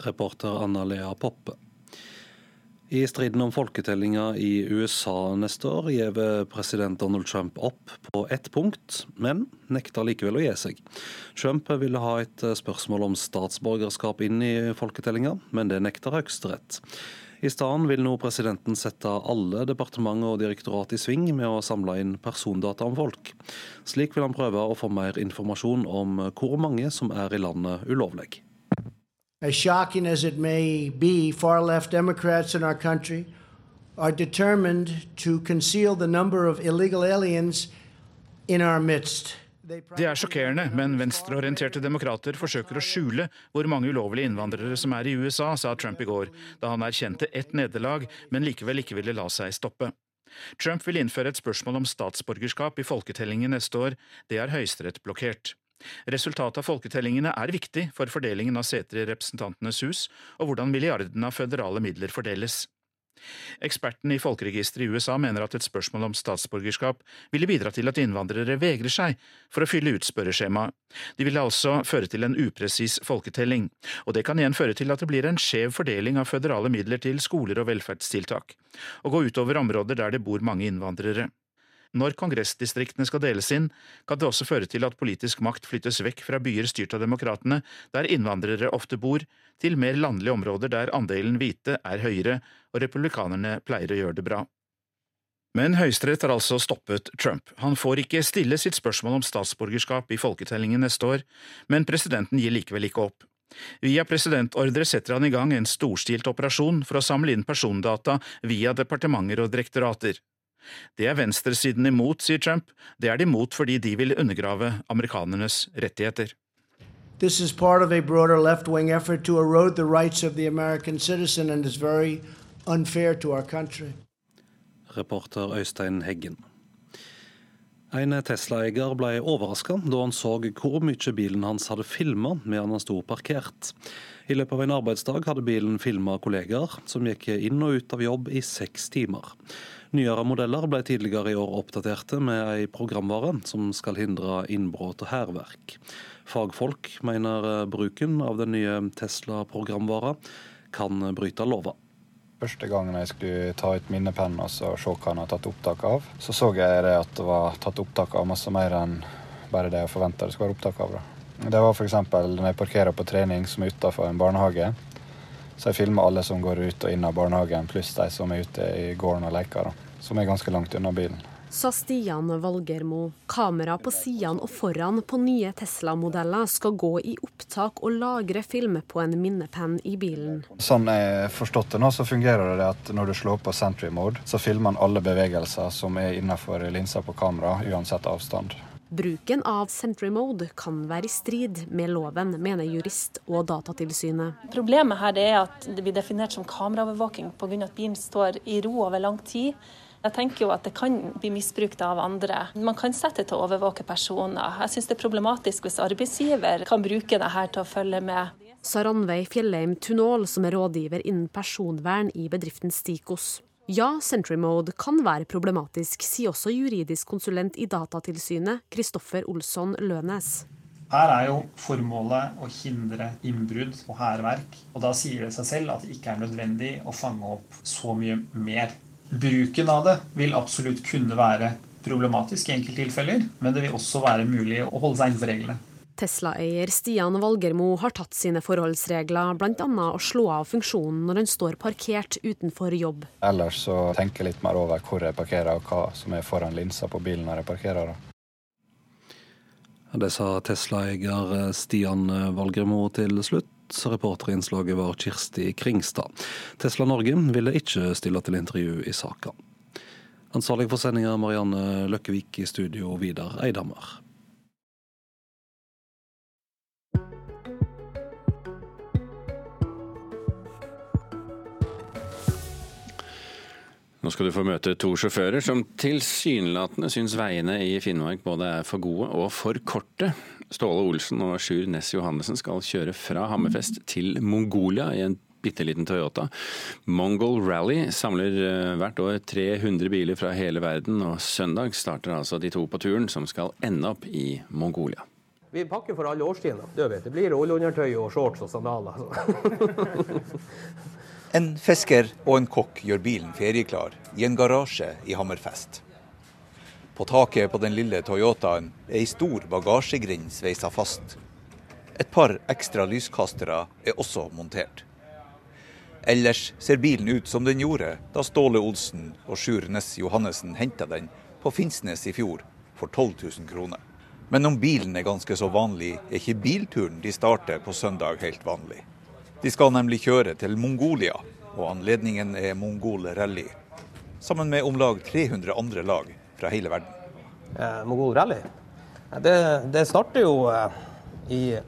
Reporter Anna Lea Poppe. I striden om folketellinga i USA neste år gir president Donald Trump opp på ett punkt, men nekter likevel å gi seg. Trump ville ha et spørsmål om statsborgerskap inn i folketellinga, men det nekter Høyesterett. I stedet vil nå presidenten sette alle departementer og direktorat i sving med å samle inn persondata om folk. Slik vil han prøve å få mer informasjon om hvor mange som er i landet ulovlig. As shocking as it may be, far left Democrats in our country are determined to conceal the number of illegal aliens in our midst. Det er sjokkerende, men venstreorienterte demokrater forsøker å skjule hvor mange ulovlige innvandrere som er i USA, sa Trump i går, da han erkjente ett nederlag, men likevel ikke ville la seg stoppe. Trump vil innføre et spørsmål om statsborgerskap i folketellingen neste år. Det er Høyesterett blokkert. Resultatet av folketellingene er viktig for fordelingen av seter i Representantenes hus, og hvordan milliardene av føderale midler fordeles. Ekspertene i folkeregisteret i USA mener at et spørsmål om statsborgerskap ville bidra til at innvandrere vegrer seg for å fylle ut spørreskjemaet. De ville altså føre til en upresis folketelling, og det kan igjen føre til at det blir en skjev fordeling av føderale midler til skoler og velferdstiltak, og gå utover områder der det bor mange innvandrere. Når kongressdistriktene skal deles inn, kan det også føre til at politisk makt flyttes vekk fra byer styrt av demokratene, der innvandrere ofte bor, til mer landlige områder der andelen hvite er høyere, og republikanerne pleier å gjøre det bra. Men Høyesterett har altså stoppet Trump. Han får ikke stille sitt spørsmål om statsborgerskap i folketellingen neste år, men presidenten gir likevel ikke opp. Via presidentordre setter han i gang en storstilt operasjon for å samle inn persondata via departementer og direktorater. Det er venstresiden imot, sier Trump. Det er de imot fordi de vil undergrave amerikanernes rettigheter. This is part of a broader left-wing effort to erode the rights of the American citizen and is very unfair to our country. reporter Øystein Heggen. En Tesla-eier ble overraska da han så hvor mye bilen hans hadde filma mens han sto parkert. I løpet av en arbeidsdag hadde bilen filma kollegaer som gikk inn og ut av jobb i seks timer. Nyere modeller ble tidligere i år oppdaterte med ei programvare som skal hindre innbrudd og hærverk. Fagfolk mener bruken av den nye Tesla-programvara kan bryte lova. Første gangen jeg skulle ta ut minnepennen og se hva han har tatt opptak av, så så jeg det at det var tatt opptak av masse mer enn bare det jeg forventa det skulle være opptak av. Det var f.eks. når jeg parkerer på trening som er utafor en barnehage. Så jeg filmer alle som går ut og inn av barnehagen, pluss de som er ute i gården og leker. Da, som er ganske langt unna bilen sa Stian Valgermo. Kamera på sidene og foran på nye Tesla-modeller skal gå i opptak og lagre film på en minnepenn i bilen. Sånn jeg forstått det nå, så fungerer det at når du slår på Sentry Mode, så filmer man alle bevegelser som er innenfor linsa på kamera, uansett avstand. Bruken av Sentry Mode kan være i strid med loven, mener jurist og Datatilsynet. Problemet her er at det blir definert som kameraovervåking pga. at bilen står i ro over lang tid. Jeg tenker jo at det kan bli misbrukt av andre. Man kan sette til å overvåke personer. Jeg syns det er problematisk hvis arbeidsgiver kan bruke det her til å følge med. Sa Ranveig Fjellheim Tunål, som er rådgiver innen personvern i bedriften Stikos. Ja, Sentry Mode kan være problematisk, sier også juridisk konsulent i Datatilsynet, Kristoffer Olsson Lønes. Her er jo formålet å hindre innbrudd og hærverk. Og da sier det seg selv at det ikke er nødvendig å fange opp så mye mer Bruken av det vil absolutt kunne være problematisk i enkelttilfeller, men det vil også være mulig å holde seg innenfor reglene. Tesla-eier Stian Valgermo har tatt sine forholdsregler, bl.a. å slå av funksjonen når han står parkert utenfor jobb. Ellers så tenker jeg litt mer over hvor jeg parkerer og hva som er foran linsa på bilen når jeg parkerer. Det sa Tesla-eier Stian Valgermo til slutt reporterinnslaget var Kirsti Kringstad. Tesla Norge ville ikke stille til intervju i saka. Ansvarlig for sendinga Marianne Løkkevik, i studio Vidar Eidhammer. Nå skal du få møte to sjåfører som tilsynelatende syns veiene i Finnmark både er for gode og for korte. Ståle Olsen og Sjur Ness Johannessen skal kjøre fra Hammerfest til Mongolia i en bitte liten Toyota. Mongol Rally samler eh, hvert år 300 biler fra hele verden, og søndag starter altså de to på turen, som skal ende opp i Mongolia. Vi pakker for alle årstidene. Det, blir ullundertøy og shorts og sandaler. en fisker og en kokk gjør bilen ferieklar i en garasje i Hammerfest. På taket på den lille Toyotaen er ei stor bagasjegrind sveisa fast. Et par ekstra lyskastere er også montert. Ellers ser bilen ut som den gjorde da Ståle Olsen og Sjur Ness Johannessen henta den på Finnsnes i fjor for 12 000 kroner. Men om bilen er ganske så vanlig, er ikke bilturen de starter på søndag helt vanlig. De skal nemlig kjøre til Mongolia, og anledningen er Mongol Rally. Sammen med om lag 300 andre lag fra hele verden. Eh, Mongol Rally? Det, det, starter jo eh, i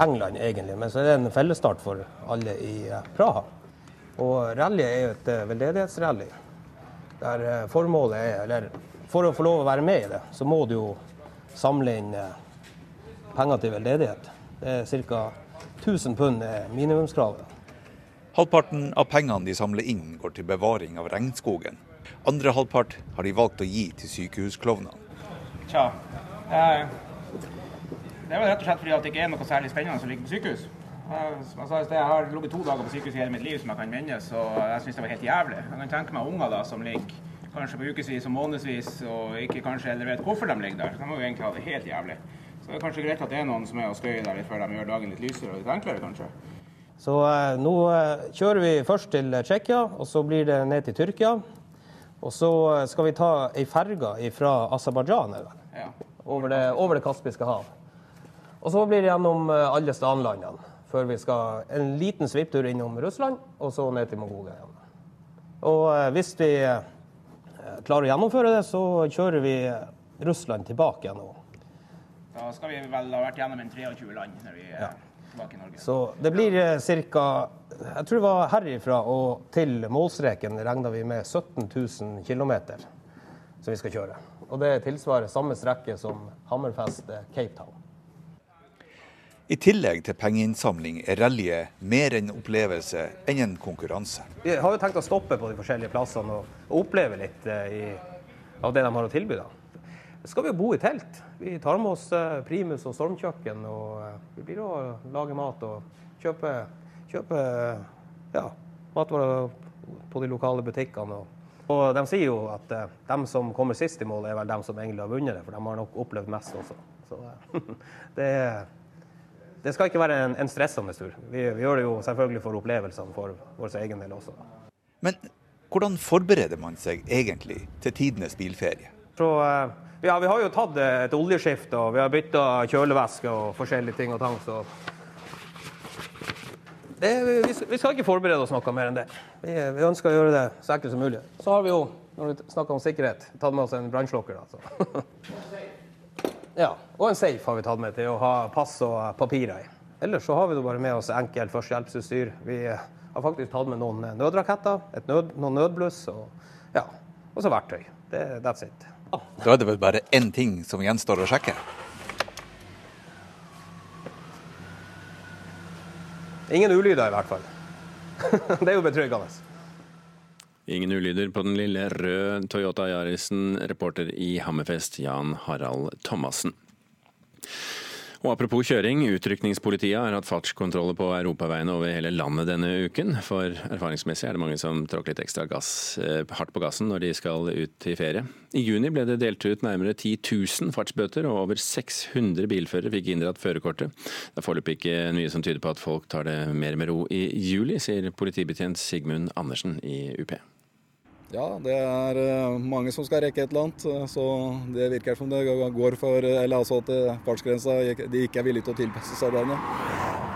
England egentlig, men så er det en fellesstart for alle i eh, Praha. Og rally er jo et eh, veldedighetsrally. Der formålet er, eller For å få lov å være med i det, så må du jo samle inn penger til veldedighet. Det er ca. 1000 pund er minimumskravet. Halvparten av pengene de samler inn, går til bevaring av regnskogen. Andre halvpart har de valgt å gi til sykehusklovnene. Tja. det det vel rett og slett fordi at det ikke er noe særlig spennende som ligger på sykehus. Som jeg sa i sted, jeg har ligget to dager på sykehus i hele mitt liv som jeg kan minnes, og jeg syns det var helt jævlig. Jeg kan tenke meg unger da som ligger kanskje på ukevis og månedsvis og ikke kanskje heller vet hvorfor de ligger der. De må jo egentlig ha det helt jævlig. Så det er kanskje greit at det er noen som er og støyer der litt før de gjør dagen litt lysere og litt enklere, kanskje. Så eh, nå eh, kjører vi først til Tsjekkia, og så blir det ned til Tyrkia. Og så eh, skal vi ta ei ferge fra Aserbajdsjan ja. over, det, over det Kaspiske hav. Og så blir det gjennom eh, alle stanlandene før vi skal en liten svipptur innom Russland, og så ned til Mongolia igjen. Og eh, hvis vi klarer å gjennomføre det, så kjører vi Russland tilbake igjen nå. Da skal vi vel ha vært gjennom en 23 land. når vi... Ja. tilbake i Norge. Så det blir ca. Jeg tror det var herifra og til målstreken regna vi med 17 000 km som vi skal kjøre. Og det tilsvarer samme strekke som Hammerfest-Cape Town. I tillegg til pengeinnsamling er rallyet mer en opplevelse enn en konkurranse. Vi har jo tenkt å stoppe på de forskjellige plassene og, og oppleve litt eh, i, av det de har å tilby. da. Skal vi jo bo i telt. Vi tar med oss eh, primus og stormkjøkken. og eh, Vi blir å lage mat og kjøpe, kjøpe ja, matvarer på de lokale butikkene. Og, de sier jo at eh, de som kommer sist i mål, er vel de som egentlig har vunnet det, for de har nok opplevd mest også. Så det det skal ikke være en, en stressende tur. Vi, vi, gjør det jo selvfølgelig for opplevelsene for vår egen del også. Men hvordan forbereder man seg egentlig til tidenes bilferie? Så, ja, vi har jo tatt et oljeskift og vi har bytta kjølevæske og forskjellige ting og tang. Så det, vi, vi, skal ikke forberede oss noe mer enn det. Vi, vi, ønsker å gjøre det så ekkelt som mulig. Så har vi jo, når vi snakker om sikkerhet, tatt med oss en brannslukker. Ja, og en safe har vi tatt med til å ha pass og papirer i. Ellers så har vi bare med oss enkelt førstehjelpsutstyr. Vi har faktisk tatt med noen nødraketter, nød, noen nødbluss og, ja, og så verktøy. Det, that's it. Da er det vel bare én ting som gjenstår å sjekke? Ingen ulyder, i hvert fall. det er jo betryggende. Ingen ulyder på den lille røde Toyota Yarisen, reporter i Hammerfest Jan Harald Thomassen. Og Apropos kjøring, utrykningspolitiet har hatt fartskontroller på europaveiene over hele landet denne uken. For erfaringsmessig er det mange som tråkker litt ekstra gass, eh, hardt på gassen når de skal ut i ferie. I juni ble det delt ut nærmere 10 000 fartsbøter, og over 600 bilførere fikk inndratt førerkortet. Det er foreløpig ikke mye som tyder på at folk tar det mer med ro i juli, sier politibetjent Sigmund Andersen i UP. Ja, det er eh, mange som skal rekke et eller annet. Eh, så det virker som det går for Eller altså at eh, fartsgrensa de ikke er villige til å tilpasse seg den.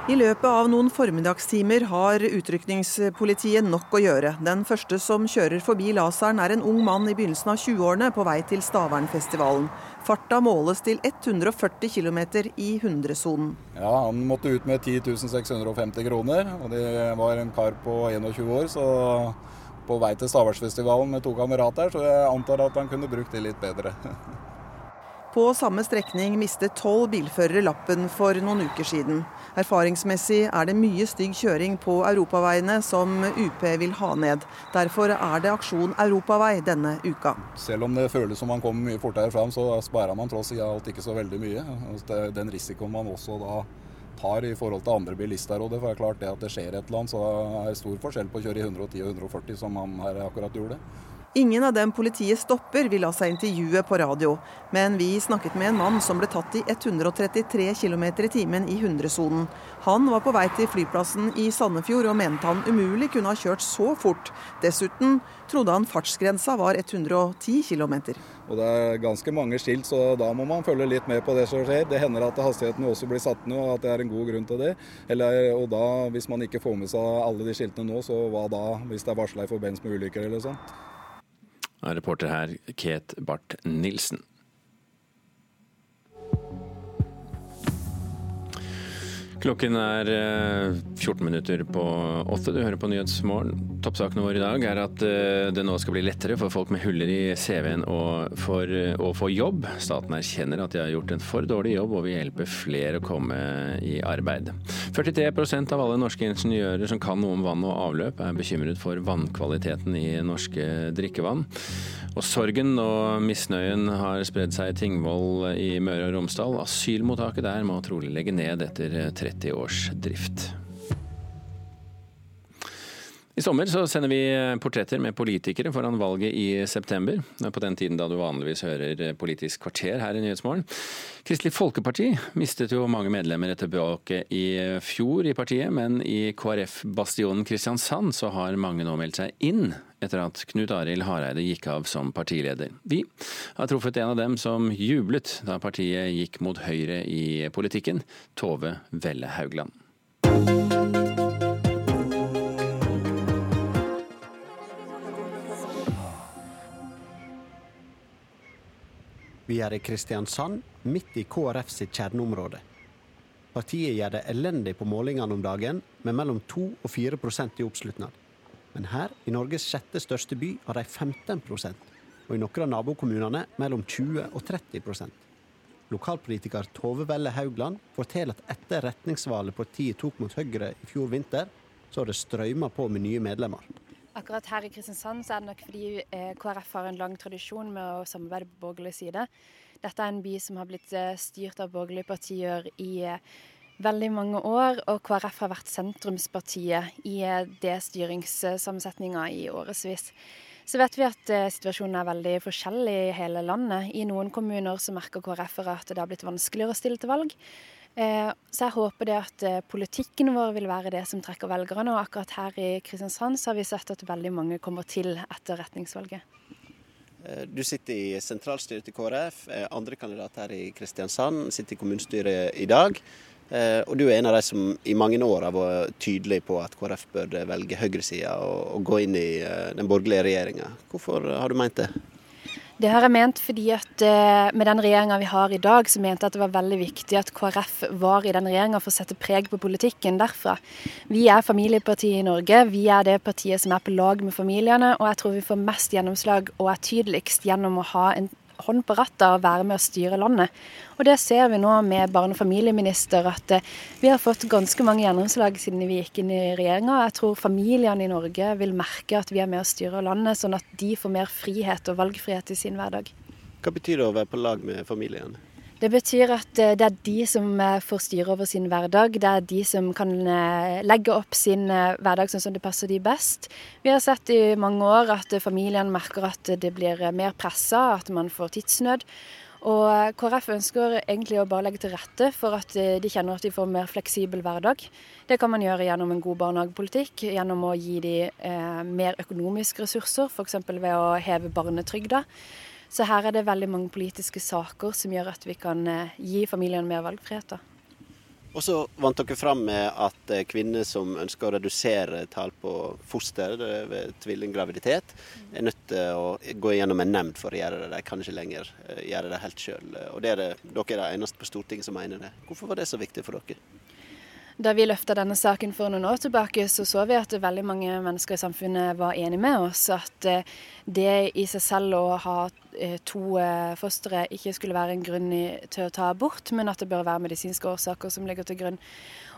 I løpet av noen formiddagstimer har utrykningspolitiet nok å gjøre. Den første som kjører forbi laseren er en ung mann i begynnelsen av 20-årene på vei til Stavernfestivalen. Farta måles til 140 km i 100-sonen. Ja, Han måtte ut med 10 650 kroner. og Det var en kar på 21 år, så på vei til Stavarsfestivalen med to kamerater, så jeg antar at han kunne brukt det litt bedre. På samme strekning mistet tolv bilførere lappen for noen uker siden. Erfaringsmessig er det mye stygg kjøring på europaveiene som UP vil ha ned. Derfor er det aksjon europavei denne uka. Selv om det føles som man kommer mye fortere fram, så sparer man tross alt ikke så veldig mye. Den risikoen man også da tar i forhold til andre bilister. Og det er klart det at det skjer et eller annet, så er det stor forskjell på å kjøre i 110 og 140 som han her akkurat gjorde. Ingen av dem politiet stopper vil la seg intervjue på radio, men vi snakket med en mann som ble tatt i 133 km i timen i 100-sonen. Han var på vei til flyplassen i Sandefjord og mente han umulig kunne ha kjørt så fort. Dessuten trodde han fartsgrensa var 110 km. Og Det er ganske mange skilt, så da må man følge litt med på det som skjer. Det hender at hastigheten også blir satt ned, og at det er en god grunn til det. Eller, og da, Hvis man ikke får med seg alle de skiltene nå, så hva da hvis det er varsla i forbindelse med ulykker eller sånt? Reporter her Ket Barth Nilsen. Klokken er 14 eh, minutter på åtte. Du hører på Nyhetsmorgen. Toppsakene våre i dag er at eh, det nå skal bli lettere for folk med huller i CV-en å få jobb. Staten erkjenner at de har gjort en for dårlig jobb og vil hjelpe flere å komme i arbeid. 43% av alle norske ingeniører som kan noe om vann og avløp, er bekymret for vannkvaliteten i norske drikkevann. Og sorgen og misnøyen har spredd seg i Tingvoll i Møre og Romsdal. Asylmottaket der må trolig legge ned etter 30 års drift. I sommer så sender vi portretter med politikere foran valget i september. På den tiden da du vanligvis hører Politisk kvarter her i Nyhetsmorgen. Kristelig Folkeparti mistet jo mange medlemmer tilbake i fjor i partiet, men i KrF-bastionen Kristiansand så har mange nå meldt seg inn etter at Knut Arild Hareide gikk av som partileder. Vi har truffet en av dem som jublet da partiet gikk mot Høyre i politikken, Tove Velle Haugland. Vi er i Kristiansand, midt i KrF sitt kjerneområde. Partiet gjør det elendig på målingene om dagen, med mellom 2 og 4% i oppslutnad. Men her, i Norges sjette største by, har de 15% og i noen av nabokommunene mellom 20 og 30% Lokalpolitiker Tove Velle Haugland forteller at etter retningsvalget partiet tok mot Høyre i fjor vinter, så har det strømma på med nye medlemmer. Akkurat her i Kristiansand så er det nok fordi eh, KrF har en lang tradisjon med å samarbeide på borgerlig side. Dette er en by som har blitt eh, styrt av borgerlige partier i eh, veldig mange år, og KrF har vært sentrumspartiet i det styringssammensetninga i årevis. Så vet vi at situasjonen er veldig forskjellig i hele landet. I noen kommuner så merker KrF at det har blitt vanskeligere å stille til valg. Eh, så jeg håper det at eh, politikken vår vil være det som trekker velgerne. Og akkurat her i Kristiansand så har vi sett at veldig mange kommer til etter retningsvalget. Eh, du sitter i sentralstyret til KrF. Andre kandidater her i Kristiansand sitter i kommunestyret i dag. Og du er en av de som i mange år har vært tydelig på at KrF bør velge høyresida og gå inn i den borgerlige regjeringa. Hvorfor har du meint det? Det har jeg ment fordi at eh, med den regjeringa vi har i dag, så mente jeg at det var veldig viktig at KrF var i den regjeringa for å sette preg på politikken derfra. Vi er familiepartiet i Norge. Vi er det partiet som er på lag med familiene. Og jeg tror vi får mest gjennomslag og er tydeligst gjennom å ha en hånd på rattet og være med å styre landet. Og det ser vi nå med barne- og familieminister, at eh, vi har fått ganske mange gjennomslag siden vi gikk inn i regjeringa. Jeg tror familiene i Norge vil merke at vi er med å styre landet, sånn at de får mer frihet og valgfrihet i sin hverdag. Hva betyr det å være på lag med familien? Det betyr at eh, det er de som eh, får styre over sin hverdag. Det er de som kan eh, legge opp sin hverdag sånn som det passer de best. Vi har sett i mange år at familien merker at det blir mer pressa, at man får tidsnød. Og KrF ønsker egentlig å bare legge til rette for at de kjenner at de får mer fleksibel hverdag. Det kan man gjøre gjennom en god barnehagepolitikk, gjennom å gi dem mer økonomiske ressurser, f.eks. ved å heve barnetrygda. Så her er det veldig mange politiske saker som gjør at vi kan eh, gi familiene mer valgfrihet. da. Og så vant dere fram med at eh, kvinner som ønsker å redusere tall på foster ved tvillinggraviditet, er nødt til å gå gjennom en nemnd for å gjøre det. De kan ikke lenger eh, gjøre det helt sjøl. Og er det, dere er de eneste på Stortinget som mener det. Hvorfor var det så viktig for dere? Da vi løfta denne saken for noen år tilbake, så så vi at veldig mange mennesker i samfunnet var enig med oss. At eh, det i seg selv å ha eh, to eh, fostre ikke skulle være en grunn til å ta abort, men at det bør være medisinske årsaker som ligger til grunn.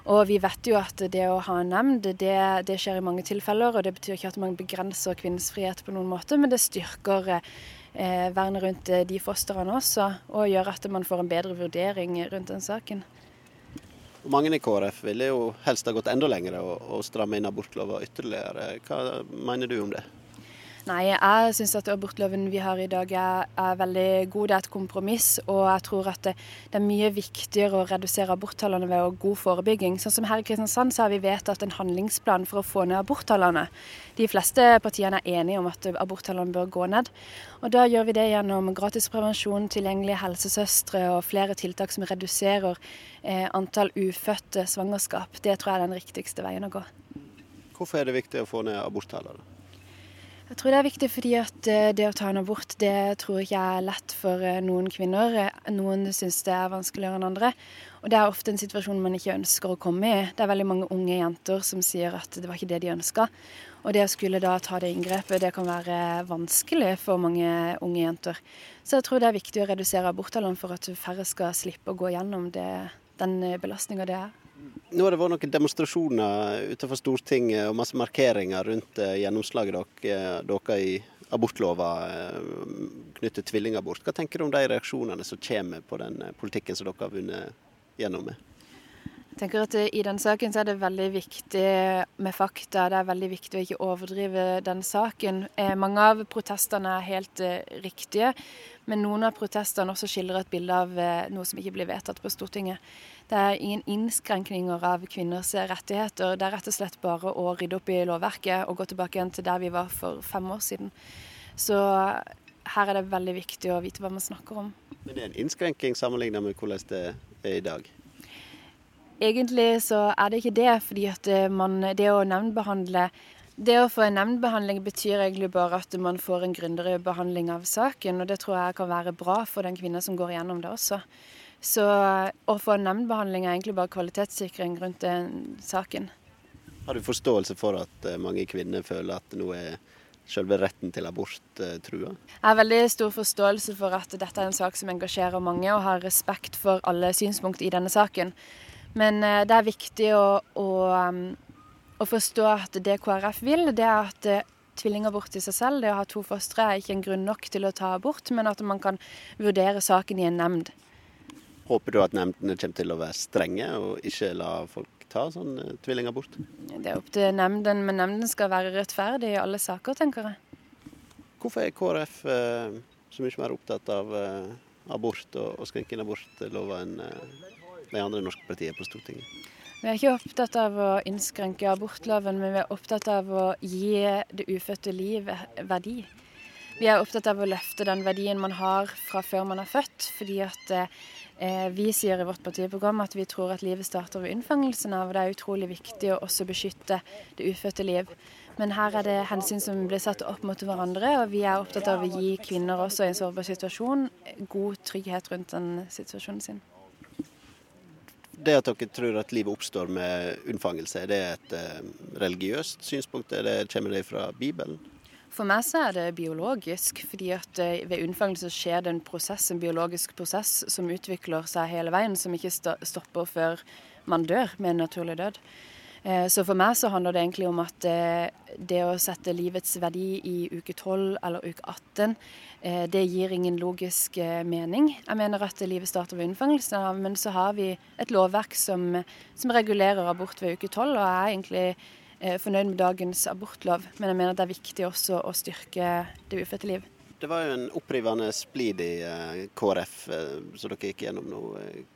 Og vi vet jo at det å ha en nemnd, det, det, skjer i mange tilfeller. Og det betyr ikke at man begrenser kvinnens frihet på noen måte, men det styrker eh, vernet rundt de fostrene også, og gjør at man får en bedre vurdering rundt den saken. Mange i KrF ville jo helst ha gått enda lenger og, og stramme inn abortloven ytterligere. Hva mener du om det? Nei, jeg syns at abortloven vi har i dag er, er, veldig god. Det er et kompromiss. Og jeg tror at det, det er mye viktigere å redusere aborttallene ved å god forebygging. Sånn som her i Kristiansand så har vi vedtatt en handlingsplan for å få ned aborttallene. De fleste partiene er enige om at aborttallene bør gå ned. Og da gjør vi det gjennom gratis prevensjon, tilgjengelige helsesøstre og flere tiltak som reduserer eh, antall ufødte svangerskap. Det tror jeg er den riktigste veien å gå. Hvorfor er det viktig å få ned aborttallene? Jeg tror det er viktig fordi at eh, det å ta en abort det tror jeg ikke er lett for eh, noen kvinner. Noen syns det er vanskeligere enn andre. Og det er ofte en situasjon man ikke ønsker å komme i. Det er veldig mange unge jenter som sier at det var ikke det de ønska. Og det å skulle da ta det inngrepet, det kan være vanskelig for mange unge jenter. Så jeg tror det er viktig å redusere aborttallene for at færre skal slippe å gå gjennom det, den belastninga det er. Nå har det vært noen demonstrasjoner utenfor Stortinget og masse markeringer rundt eh, gjennomslaget dere i abortlova eh, knyttet tvillingabort. Hva tenker du om de reaksjonene som kommer på den eh, politikken som dere har vunnet gjennom med? Tenker at I den saken så er det veldig viktig med fakta. Det er veldig viktig å ikke overdrive den saken. mange av protestene er helt riktige, men noen av protestene også skildrer et bilde av noe som ikke blir vedtatt på Stortinget. Det er ingen innskrenkninger av kvinners rettigheter. Det er rett og slett bare å rydde opp i lovverket og gå tilbake igjen til der vi var for fem år siden. Så her er det veldig viktig å vite hva man snakker om. Men det er en innskrenking sammenlignet med hvordan det er i dag? Egentlig så er det ikke det, fordi at man, det å nemndbehandle Det å få en nemndbehandling betyr egentlig bare at man får en grundigere behandling av saken, og det tror jeg kan være bra for den kvinnen som går igjennom det også. Så å få en nemndbehandling er egentlig bare kvalitetssikring rundt den saken. Har du forståelse for at eh, mange kvinner føler at nå er selve retten til abort eh, trua? Jeg har veldig stor forståelse for at dette er en sak som engasjerer mange, og har respekt for alle synspunkt i denne saken. Men eh, det er viktig å, å, å forstå at det KrF vil, det er at tvillingabort i seg selv, det å ha to fostre, er ikke en grunn nok til å ta abort, men at man kan vurdere saken i en nemnd. Håper du at nemndene kommer til å være strenge og ikke la folk ta sånn eh, tvillingabort? Det er opp til nemnden, men nemnden skal være rettferdig i alle saker, tenker jeg. Hvorfor er KrF eh, så mye mer opptatt av eh, abort og, inn enn eh, de andre norske partiene på Stortinget? Vi er ikke opptatt av å innskrenke abortloven, men vi er opptatt av å gi det ufødte liv verdi. Vi er opptatt av å løfte den verdien man har fra før man er født. fordi at Eh, vi sier i vårt partiprogram at vi tror at livet starter ved unnfangelsen av, og det er utrolig viktig å også beskytte det ufødte liv. Men her er det hensyn som blir satt opp mot hverandre, og vi er opptatt av å gi kvinner også i en sårbar situasjon god trygghet rundt den situasjonen sin. Det at dere tror at livet oppstår med unnfangelse, er det et eh, religiøst synspunkt? Det, kommer det fra Bibelen? For meg så er det biologisk, fordi at eh, ved unnfangelse skjer det en prosess, en biologisk prosess som utvikler seg hele veien, som ikke stopper før man dør med en naturlig død. Eh, så for meg så handler det egentlig om at eh, det å sette livets verdi i uke 12 eller uke 18, det gir ingen logisk mening. Jeg mener at livet starter ved unnfangelsen, men så har vi et lovverk som, som regulerer abort ved uke 12, og jeg er egentlig Eh, fornøyd med dagens abortlov, men jeg mener det er viktig også å styrke det ufødte liv. Det var jo en opprivende splid i eh, KrF eh, som dere gikk gjennom nå.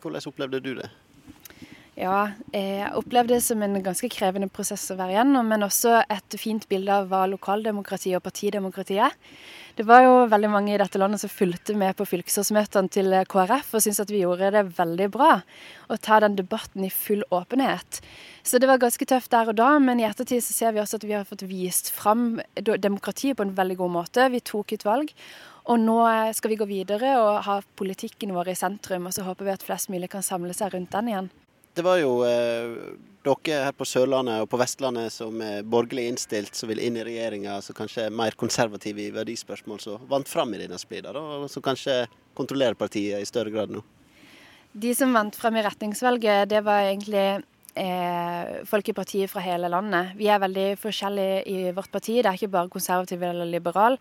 Hvordan opplevde du det? Ja, jeg opplevde det som en ganske krevende prosess å være gjennom, men også et fint bilde av hva lokaldemokrati og partidemokrati er. Det var jo veldig mange i dette landet som fulgte med på fylkesårsmøtene til KrF og syntes at vi gjorde det veldig bra. Å ta den debatten i full åpenhet. Så det var ganske tøft der og da, men i ettertid så ser vi også at vi har fått vist fram demokratiet på en veldig god måte. Vi tok et valg. Og nå skal vi gå videre og ha politikken vår i sentrum, og så håper vi at flest mulig kan samle seg rundt den igjen. Det var jo eh, dere her på Sørlandet og på Vestlandet som er borgerlig innstilt, som vil inn i regjeringa, som kanskje er mer konservative i verdispørsmål, som vant fram i denne splida, og som kanskje kontrollerer partiet i større grad nå? De som vant frem i retningsvalget, det var egentlig eh, folk i partiet fra hele landet. Vi er veldig forskjellige i vårt parti. Det er ikke bare konservativ eller liberal.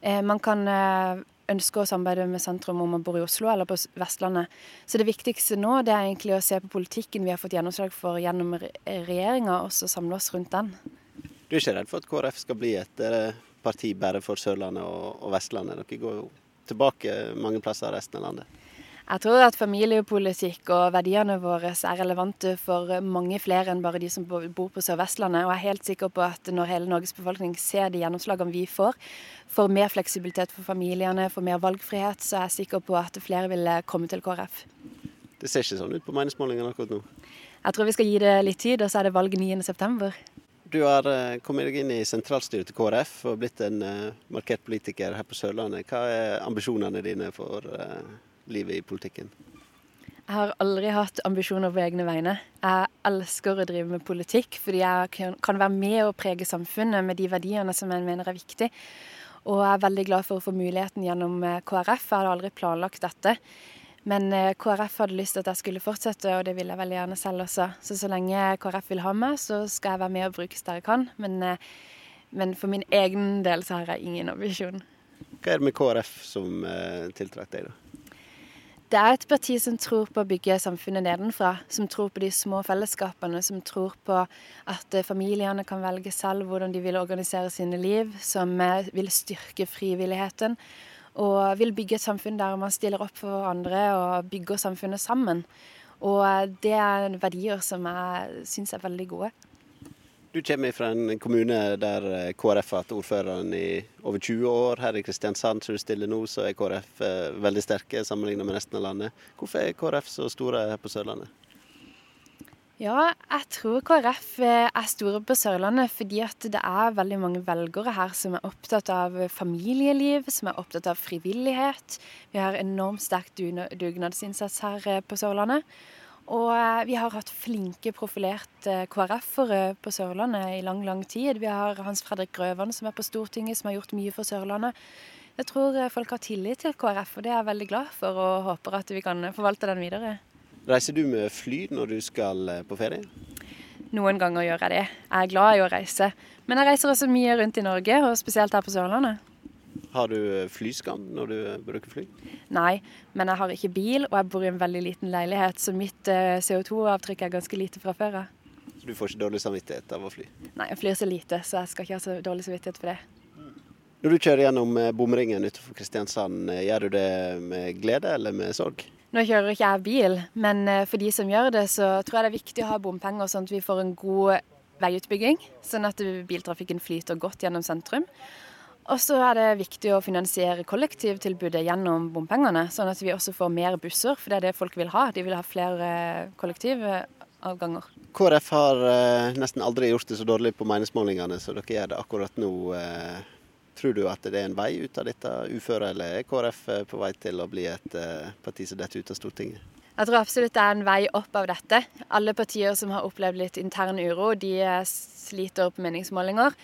Eh, man kan eh, ønsker å samarbeide med sentrum om man bor i Oslo eller på Vestlandet. Så det viktigste nå det er egentlig å se på politikken vi har fått gjennomslag for gjennom regjeringa, og så samle oss rundt den. Du er ikke redd for at KrF skal bli et parti bare for Sørlandet og Vestlandet? Dere går jo tilbake mange plasser av resten av landet. Jeg tror at familiepolitikk og verdiene våre er relevante for mange flere enn bare de som bor på Sør-Vestlandet. Og jeg er helt sikker på at når hele Norges befolkning ser de gjennomslagene vi får, for mer fleksibilitet for familiene, for mer valgfrihet, så er jeg sikker på at flere vil komme til KrF. Det ser ikke sånn ut på meningsmålingene akkurat nå? Jeg tror vi skal gi det litt tid, og så er det valget 9.9. Du har eh, kommet deg inn i sentralstyret til KrF og blitt en eh, markert politiker her på Sørlandet. Hva er ambisjonene dine for eh, livet i politikken? Jeg har aldri hatt ambisjoner på egne vegne. Jeg elsker å drive med politikk fordi jeg kan være med og prege samfunnet med de verdiene som jeg mener er viktig. Og jeg er veldig glad for å få muligheten gjennom eh, KrF. Jeg hadde aldri planlagt dette. Men eh, KrF hadde lyst til at jeg skulle fortsette, og det vil jeg veldig gjerne selv også. Så så lenge KrF vil ha meg, så skal jeg være med og brukes der jeg kan. Men, eh, men for min egen del så har jeg ingen ambisjon. Hva er det med KrF som tiltrakk deg, da? Det er et parti som tror på å bygge samfunnet nedenfra. Som tror på de små fellesskapene. Som tror på at eh, familiene kan velge selv hvordan de vil organisere sine liv. Som eh, vil styrke frivilligheten. Og vil bygge et samfunn der man stiller opp for hverandre og bygger samfunnet sammen. Og eh, det er verdier som jeg syns er veldig gode. Du kommer fra en kommune der eh, KrF har hatt ordføreren i over 20 år. Her i Kristiansand, som du stiller nå, så er KrF eh, veldig sterke sammenlignet med resten av landet. Hvorfor er KrF så store her på Sørlandet? Ja, jeg tror KrF eh, er store på Sørlandet fordi at det er veldig mange velgere her som er opptatt av familieliv, som er opptatt av frivillighet. Vi har enormt sterk dugnadsinnsats her på Sørlandet. Og eh, vi har hatt flinke, profilerte KrF-ere på Sørlandet i lang, lang tid. Vi har Hans Fredrik Grøvan som er på Stortinget, som har gjort mye for Sørlandet. Jeg tror folk har tillit til KrF, og det er jeg veldig glad for, og håper at vi kan forvalte den videre. Reiser du med fly når du skal eh, på ferie? Noen ganger gjør jeg det. Jeg er glad i å reise. Men jeg reiser også mye rundt i Norge, og spesielt her på Sørlandet. Har du eh, flyskam når du eh, bruker fly? Nei, men jeg har ikke bil, og jeg bor i en veldig liten leilighet, så mitt CO2-avtrykk er ganske lite fra før av. Så du får ikke dårlig samvittighet av å fly? Nei, jeg flyr så lite, så jeg skal ikke ha så dårlig samvittighet for det. Når du kjører gjennom bomringen utenfor Kristiansand, gjør du det med glede eller med sorg? Nå kjører ikke jeg bil, men eh, for de som gjør det, så tror jeg det er viktig å ha bompenger, sånn at vi får en god veiutbygging. Sånn at biltrafikken flyter godt gjennom sentrum. Og så er det viktig å finansiere kollektivtilbudet gjennom bompengene, sånn at vi også får mer busser, for det er det folk vil ha. De vil ha flere kollektivavganger. KrF har eh, nesten aldri gjort det så dårlig på meningsmålingene som dere gjør det akkurat nå. Eh, Tror du at det er en vei ut av dette uføret, eller er KrF eh, på vei til å bli et eh, parti som detter ut av Stortinget? Jeg tror absolutt det er en vei opp av dette. Alle partier som har opplevd litt intern uro, de eh, sliter på meningsmålinger.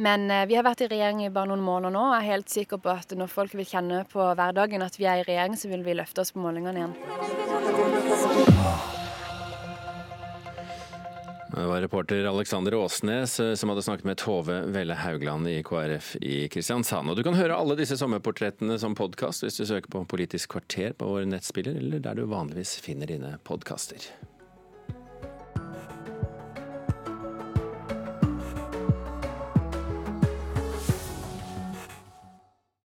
Men vi har vært i regjering i bare noen måneder nå, og er helt sikker på at når folk vil kjenne på hverdagen at vi er i regjering, så vil vi løfte oss på målingene igjen. Det var reporter Alexander Åsnes eh, som hadde snakket med Tove Velle Haugland i KrF i Kristiansand. Og du kan høre alle disse sommerportrettene som podkast hvis du søker på Politisk kvarter på vår nettspiller, eller der du vanligvis finner dine podkaster.